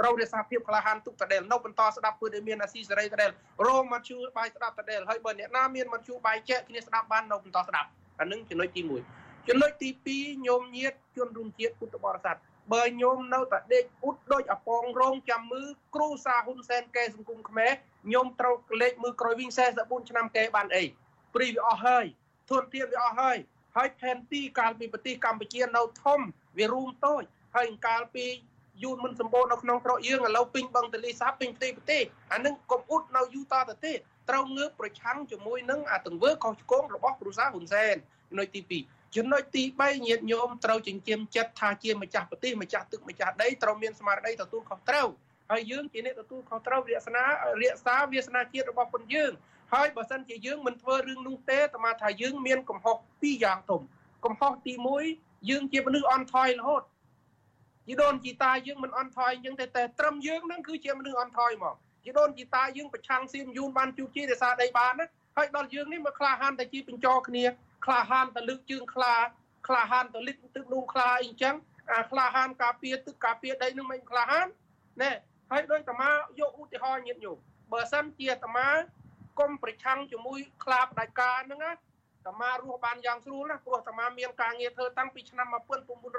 ត្រូវរក្សាភាពក្លាហានទុកតដែលនៅបន្តស្ដាប់ពើដែលមានអាស៊ីសេរីតដែលរងមកជួបាយស្ដាប់តដែលហើយបើអ្នកណាមានមកជួបាយចែកគ្នាស្ដាប់បាននៅបន្តស្ដាប់អានឹងចំណុចទី1 ចំណុចទី2ញោមញាតជនរួមជាតិពុទ្ធបរិស័ទបើញោមនៅតែដេកអ៊ុតដូចអពងរងចាំមើលគ្រូសាហ៊ុនសែនកែសង្គមខ្មែរញោមត្រូវក្លេកមើលក្រោយវិញ44ឆ្នាំកែបានអីព្រីវាអស់ហើយធនធានវាអស់ហើយហើយផែនទីកាលពីប្រទេសកម្ពុជានៅធំវារួមតូចហើយកាលពីយូរមិនសម្បូរនៅក្នុងស្រុកយើងឥឡូវពេញបឹងទលេសាបពេញផ្ទៃប្រទេសអានឹងកុំអ៊ុតនៅយូរតទៅទេត្រូវងើបប្រឆាំងជាមួយនឹងអាទង្វើខុសឆ្គងរបស់គ្រូសាហ៊ុនសែនចំណុចទី2 ចំណុចទី3ញាតិញោមត្រូវចិញ្ចៀមចិត្តថាជាម្ចាស់ប្រទេសម្ចាស់ទឹកម្ចាស់ដីត្រូវមានស្មារតីទទួលខុសត្រូវហើយយើងជាអ្នកទទួលខុសត្រូវរក្សារក្សាវាសនាជាតិរបស់ពលយើងហើយបើសិនជាយើងមិនធ្វើរឿងនោះទេតាមថាយើងមានកំហុសពីរយ៉ាងធំកំហុសទី1យើងជាមនុស្សអន់ថយរហូតជីដូនជីតាយើងមិនអន់ថយអញ្ចឹងតែតែត្រឹមយើងនឹងគឺជាមនុស្សអន់ថយហ្មងជីដូនជីតាយើងប្រឆាំងសៀមយូនបានជួបជារសាដីបានណាហើយដល់យើងនេះមកក្លាហានតែជាបញ្ចរគ្នា ក្លាហានទៅលើកជើងខ្លាក្លាហានទៅលិចទឹកនោះខ្លាអីចឹងអាក្លាហានការពារទឹកការពារដីនឹងមិនក្លាហានណែហើយដូចតាមាយកឧទាហរណ៍ញាតញោមបើសិនជាតាមាកុំប្រឆាំងជាមួយខ្លាផ្ដាច់ការហ្នឹងណាតាមារស់បានយ៉ាងស្រួលណាព្រោះតាមាមានការងារធ្វើតាំងពីឆ្នាំ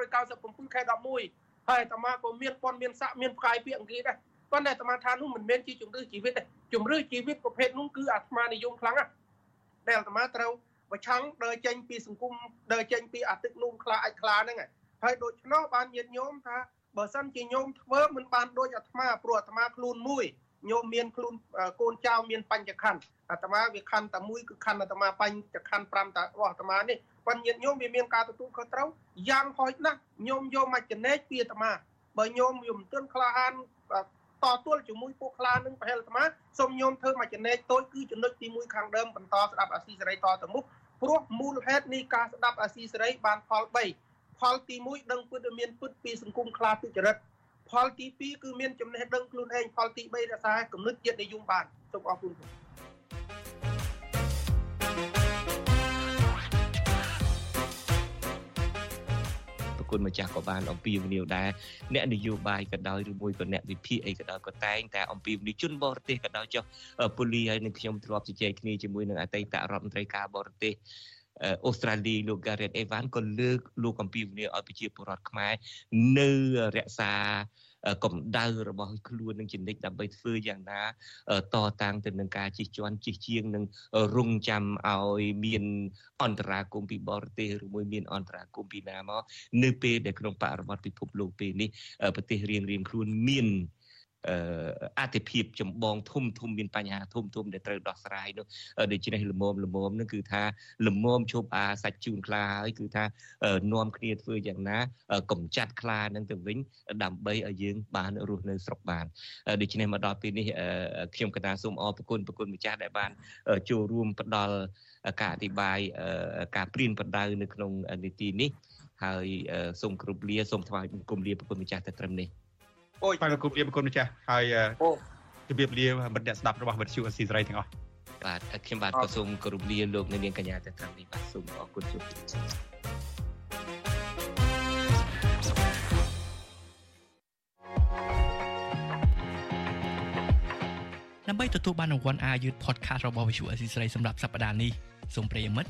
1997ខែ11ហើយអាត្មាក៏មានប៉ុនមានស័កមានផ្កាយពាក្យអង់គ្លេសដែរប៉ុន្តែអាត្មាថានោះមិនមែនជាជំរឿជីវិតទេជំរឿជីវិតប្រភេទនោះគឺអាត្មានិយមខ្លាំងណាស់ដែលអាត្មាត្រូវ ប្រឆាំងដើរចេញពីសង្គមដើរចេញពីអាទឹកនោះខ្លាអាចខ្លាហ្នឹងហើយដូច្នោះបានញាតញោមថាបើសិនជាញោមធ្វើមិនបានដូចអាត្មាព្រោះអាត្មាខ្លួនមួយញោមមានខ្លួនកូនចៅមានបញ្ចខណ្ឌអាត្មាវាខណ្ឌតែមួយគឺខណ្ឌអាត្មាបញ្ចខណ្ឌ5តារបស់អាត្មានេះប៉ុន្តែញាតិញោមវាមានការទទួលខុសត្រូវយ៉ាងហោចណាស់ញោមយកមកចំណេញពីអាត្មាបើញោមយំទិនក្លាហានតទល់ជាមួយពួកខ្លានឹងប្រហែលអាត្មាសូមញោមធ្វើមកចំណេញតូចគឺចំណុចទី1ខាងដើមបន្តស្ដាប់អាស៊ីសេរីតទៅមុខ ព្រោះមូលហេតុនៃការស្ដាប់អាស៊ីសេរីបានផល3ផលទី1ដឹងពិតមានពិតពីសង្គមខ្លាទុច្ចរិតផលទី2គឺមានចំណេះដឹងខ្លួនឯងផលទី3រក្សាគំនិតជាតិនិយមបានសូមអរគុណ គុណម្ចាស់ក៏បានអំពាវនាវដែរអ្នកនយោបាយក៏ដោយឬមួយក៏អ្នកវិភាគអីក៏ដោយក៏តែងតែអំពាវនាវជនបរទេសក៏ដោយចុះពូលីហើយនឹងខ្ញុំធ្លាប់ជជែកគ្នាជាមួយនឹងអតីតរដ្ឋមន្ត្រីការបរទេសអូស្ត្រាលីលោក Gareth Evans ក៏លើកលោកអំពីវនីឲ្យប្រជាពលរដ្ឋខ្មែរនៅរក្សា កម្ដៅរបស់ខ្លួននឹងជំនិចដើម្បីធ្វើយ៉ាងណាតតាំងទៅនឹងការជិះជាន់ជិះជាងនឹងរងចាំឲ្យមានអន្តរាគមពីបរទេសឬមួយមានអន្តរាគមពីណាមកនៅពេលដែលក្នុងបរិបទពិភពលោកពេលនេះប្រទេសរៀងរៀងខ្លួនមាន អតិភិបចម្បងធំធំមានបញ្ហាធំធំដែលត្រូវដោះស្រាយនោះដូច្នេះលមមលមមនឹងគឺថាលមមឈប់អាសាច់ជូនខ្លាហើយគឺថានាំគ្នាធ្វើយ៉ាងណាកំចាត់ខ្លានឹងទៅវិញដើម្បីឲ្យយើងបានរស់នៅស្រុកបានដូច្នេះមកដល់ពេលនេះខ្ញុំកណាសូមអរគុណប្រគុណម្ចាស់ដែលបានចូលរួមផ្ដល់ការអធិប្បាយការព្រៀនបដៅនៅក្នុងនីតិនេះហើយសូមគ្រប់លាសូមថ្វាយបង្គំលាប្រគុណម្ចាស់តែត្រឹមនេះ អូយបាទគុំលាគុណម្ចាស់ហើយជម្រាបលាមិត្តអ្នកស្ដាប់របស់វិទ្យុអស៊ីសេរីទាំងអស់បាទខ្ញុំបាទក៏សូមគោរពលាលោកអ្នកនាងកញ្ញាទាំងត្រង់នេះបាទសូមអរគុណជួបដើម្បីទទួលបានរង្វាន់ Are You Podcast របស់ Visual Assisray សម្រាប់សប្តាហ៍នេះសូមប្រិយមិត្ត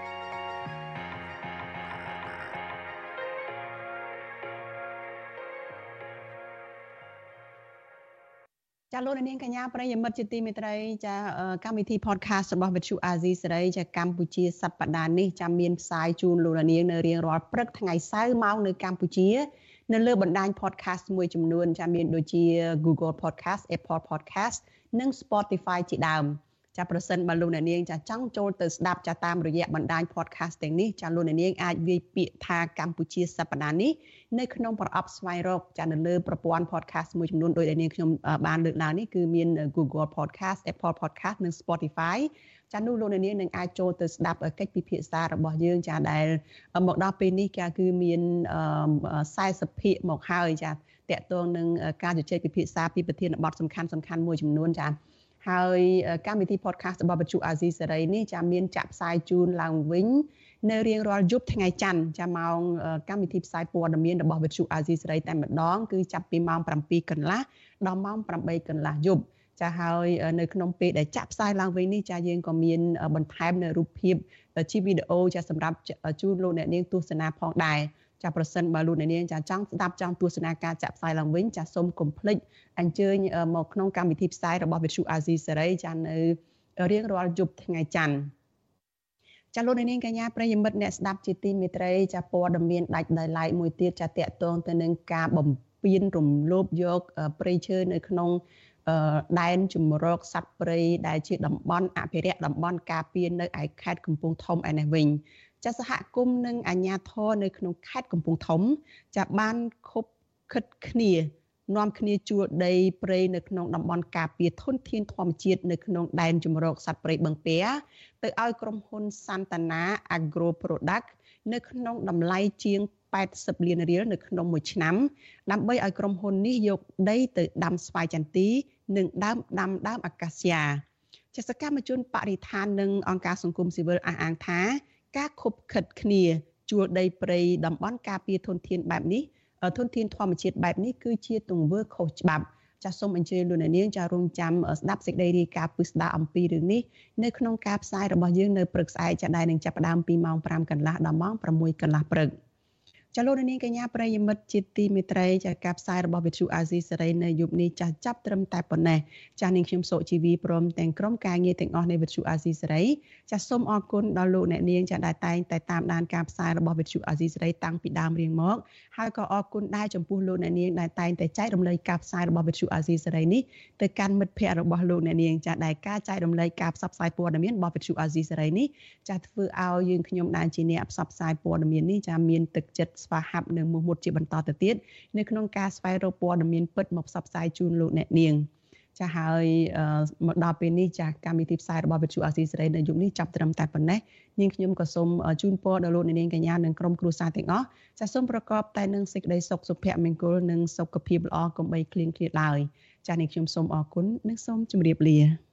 លោកនាងកញ្ញាប្រិយមិត្តជាទីមេត្រីចាកម្មវិធី podcast របស់ Vithu Azizi សេរីចាកម្ពុជាសប្តាហ៍នេះចាំមានផ្សាយជូនលោកនាងនៅរៀងរាល់ព្រឹកថ្ងៃសៅរ៍ម៉ោងនៅកម្ពុជានៅលើបណ្ដាញ podcast មួយចំនួនចាមានដូចជា Google Podcast Apple Podcast និង Spotify ជាដើម។ ចាប្រសិនបើលោកអ្នកនាងចាចង់ចូលទៅស្ដាប់ចាតាមរយៈបណ្ដាញ podcast ទាំងនេះចាលោកអ្នកនាងអាចវាយពាក្យថាកម្ពុជាសប្តាហ៍នេះនៅក្នុងប្រអប់ស្វែងរកចានៅលើប្រព័ន្ធ podcast មួយចំនួនដោយដែលនាងខ្ញុំបានលើកឡើងនេះគឺមាន Google Podcast Apple Podcast និង Spotify ចានោះលោកអ្នកនាងនឹងអាចចូលទៅស្ដាប់កិច្ចពិភាក្សារបស់យើងចាដែលមកដល់ពេលនេះគឺមាន40ភាគមកហើយចាតកតងនឹងការជជែកពិភាក្សាពីប្រធានបទសំខាន់សំខាន់មួយចំនួនចា ហើយកម្មវិធី podcast របស់បច្ចុប្បន្នអាស៊ីសេរីនេះចាមានចាក់ផ្សាយជូនឡើងវិញនៅរៀងរាល់យប់ថ្ងៃច័ន្ទចាំម៉ោងកម្មវិធីផ្សាយព័ត៌មានរបស់វិទ្យុអាស៊ីសេរីតែម្ដងគឺចាប់ពីម៉ោង7កន្លះដល់ម៉ោង8កន្លះយប់ចាហើយនៅក្នុងពេលដែលចាក់ផ្សាយឡើងវិញនេះចាយើងក៏មានបន្ថែមនៅរូបភាពជាវីដេអូចាសម្រាប់ជូនលោកអ្នកនាងទស្សនាផងដែរ ចាប្រសិនបើលោកអ្នកនាងចាចង់ស្ដាប់ចង់ទស្សនាការចាក់ផ្សាយឡើងវិញចាសូមកុំភ្លេចអញ្ជើញមកក្នុងកម្មវិធីផ្សាយរបស់វិទ្យុអាស៊ីសេរីចានៅរៀងរាល់យប់ថ្ងៃច័ន្ទចាលោកនាងកញ្ញាប្រិយមិត្តអ្នកស្ដាប់ជាទីមេត្រីចាព័ត៌មានដាច់ដោយឡែកមួយទៀតចាតកតងទៅនឹងការបំពេញរំលោភយកព្រៃឈើនៅក្នុងដែនជំរកសត្វព្រៃដែលជាតំបន់អភិរក្សតំបន់ការពារនៅឯខេត្តកំពង់ធំឯនេះវិញ ចាសហគមន៍និងអាជ្ញាធរនៅក្នុងខេត្តកំពង់ធំ ចាបានខົບខិតគ្នានាំគ្នាជួលដីព្រៃនៅក្នុងតំបន់ការពារធនធានធម្មជាតិនៅក្នុងដែនជំរកសត្វព្រៃបឹងពែទៅឲ្យក្រុមហ៊ុន Santana Agro Product នៅក្នុងតម្លៃជាង80លានរៀលនៅក្នុងមួយឆ្នាំដើម្បីឲ្យក្រុមហ៊ុននេះយកដីទៅដាំស្វាយចន្ទី និងដើមដាំដើមអាកាសយ៉ាជាសកម្មជនបរិស្ថាននិងអង្គការសង្គមស៊ីវិលអះអាងថា ការខົບខិតគ្នាជួលដីព្រៃតំបន់ការពារធនធានបែបនេះធនធានធម្មជាតិបែបនេះគឺជាទង្វើខុសច្បាប់ចាសសូមអញ្ជើញលោកអ្នកនាងចារងចាំស្ដាប់សេចក្តីរាយការណ៍ពិស្ដារអំពីរឿងនេះនៅក្នុងការផ្សាយរបស់យើងនៅព្រឹកស្អែកចាដែរនឹងចាប់ផ្ដើមពីម៉ោង5កន្លះដល់ម៉ោង6កន្លះព្រឹក។ ចាលោកនាងកញ្ញាប្រិយមិត្តជាទីមេត្រីចាការផ្សាយរបស់វិទ្យុអាស៊ីសេរីនៅយប់នេះចាចាប់ត្រឹមតែប៉ុណ្ណេះចានាងខ្ញុំសុជីវីព្រមទាំងក្រុមការងារទាំងអស់នៃវិទ្យុអាស៊ីសេរីចាសូមអរគុណដល់លោកអ្នកនាងចាដែលតែងតែតាមដានការផ្សាយរបស់វិទ្យុអាស៊ីសេរីតាំងពីដើមរៀងមកហើយក៏អរគុណដែរចំពោះលោកអ្នកនាងដែលតែងតែចែករំលែកការផ្សាយរបស់វិទ្យុអាស៊ីសេរីនេះទៅកាន់មិត្តភ័ក្តិរបស់លោកអ្នកនាងចាដែលការចែករំលែកការផ្សព្វផ្សាយព័ត៌មានរបស់វិទ្យុអាស៊ីសេរីនេះចាធ្វើឲ្យយើងខ្ញុំដែលជាអ្នកផ្សព្វផ្សាយព័ត៌មាននេះចាមានទឹកចិត្តស្វាហាប់និងមោះមុតជាបន្តទៅទៀតនៅក្នុងការស្វែងរកព័ត៌មានពិតមកផ្សព្វផ្សាយជូនលោកអ្នកនាងចាហើយមកដល់ពេលនេះចាកម្មវិធីផ្សាយរបស់វិទ្យុអាស៊ីសេរីនៅយុគនេះចាប់ត្រឹមតែប៉ុណ្ណេះនាងខ្ញុំក៏សូមជូនពរដល់លោកនាងកញ្ញានិងក្រុមគ្រួសារទាំងអស់ចាសូមប្រកបតែនឹងសេចក្តីសុខសុភមង្គលនិងសុខភាពល្អកុំបីឃ្លៀងឃ្លាតឡើយចានាងខ្ញុំសូមអរគុណនិងសូមជម្រាបលា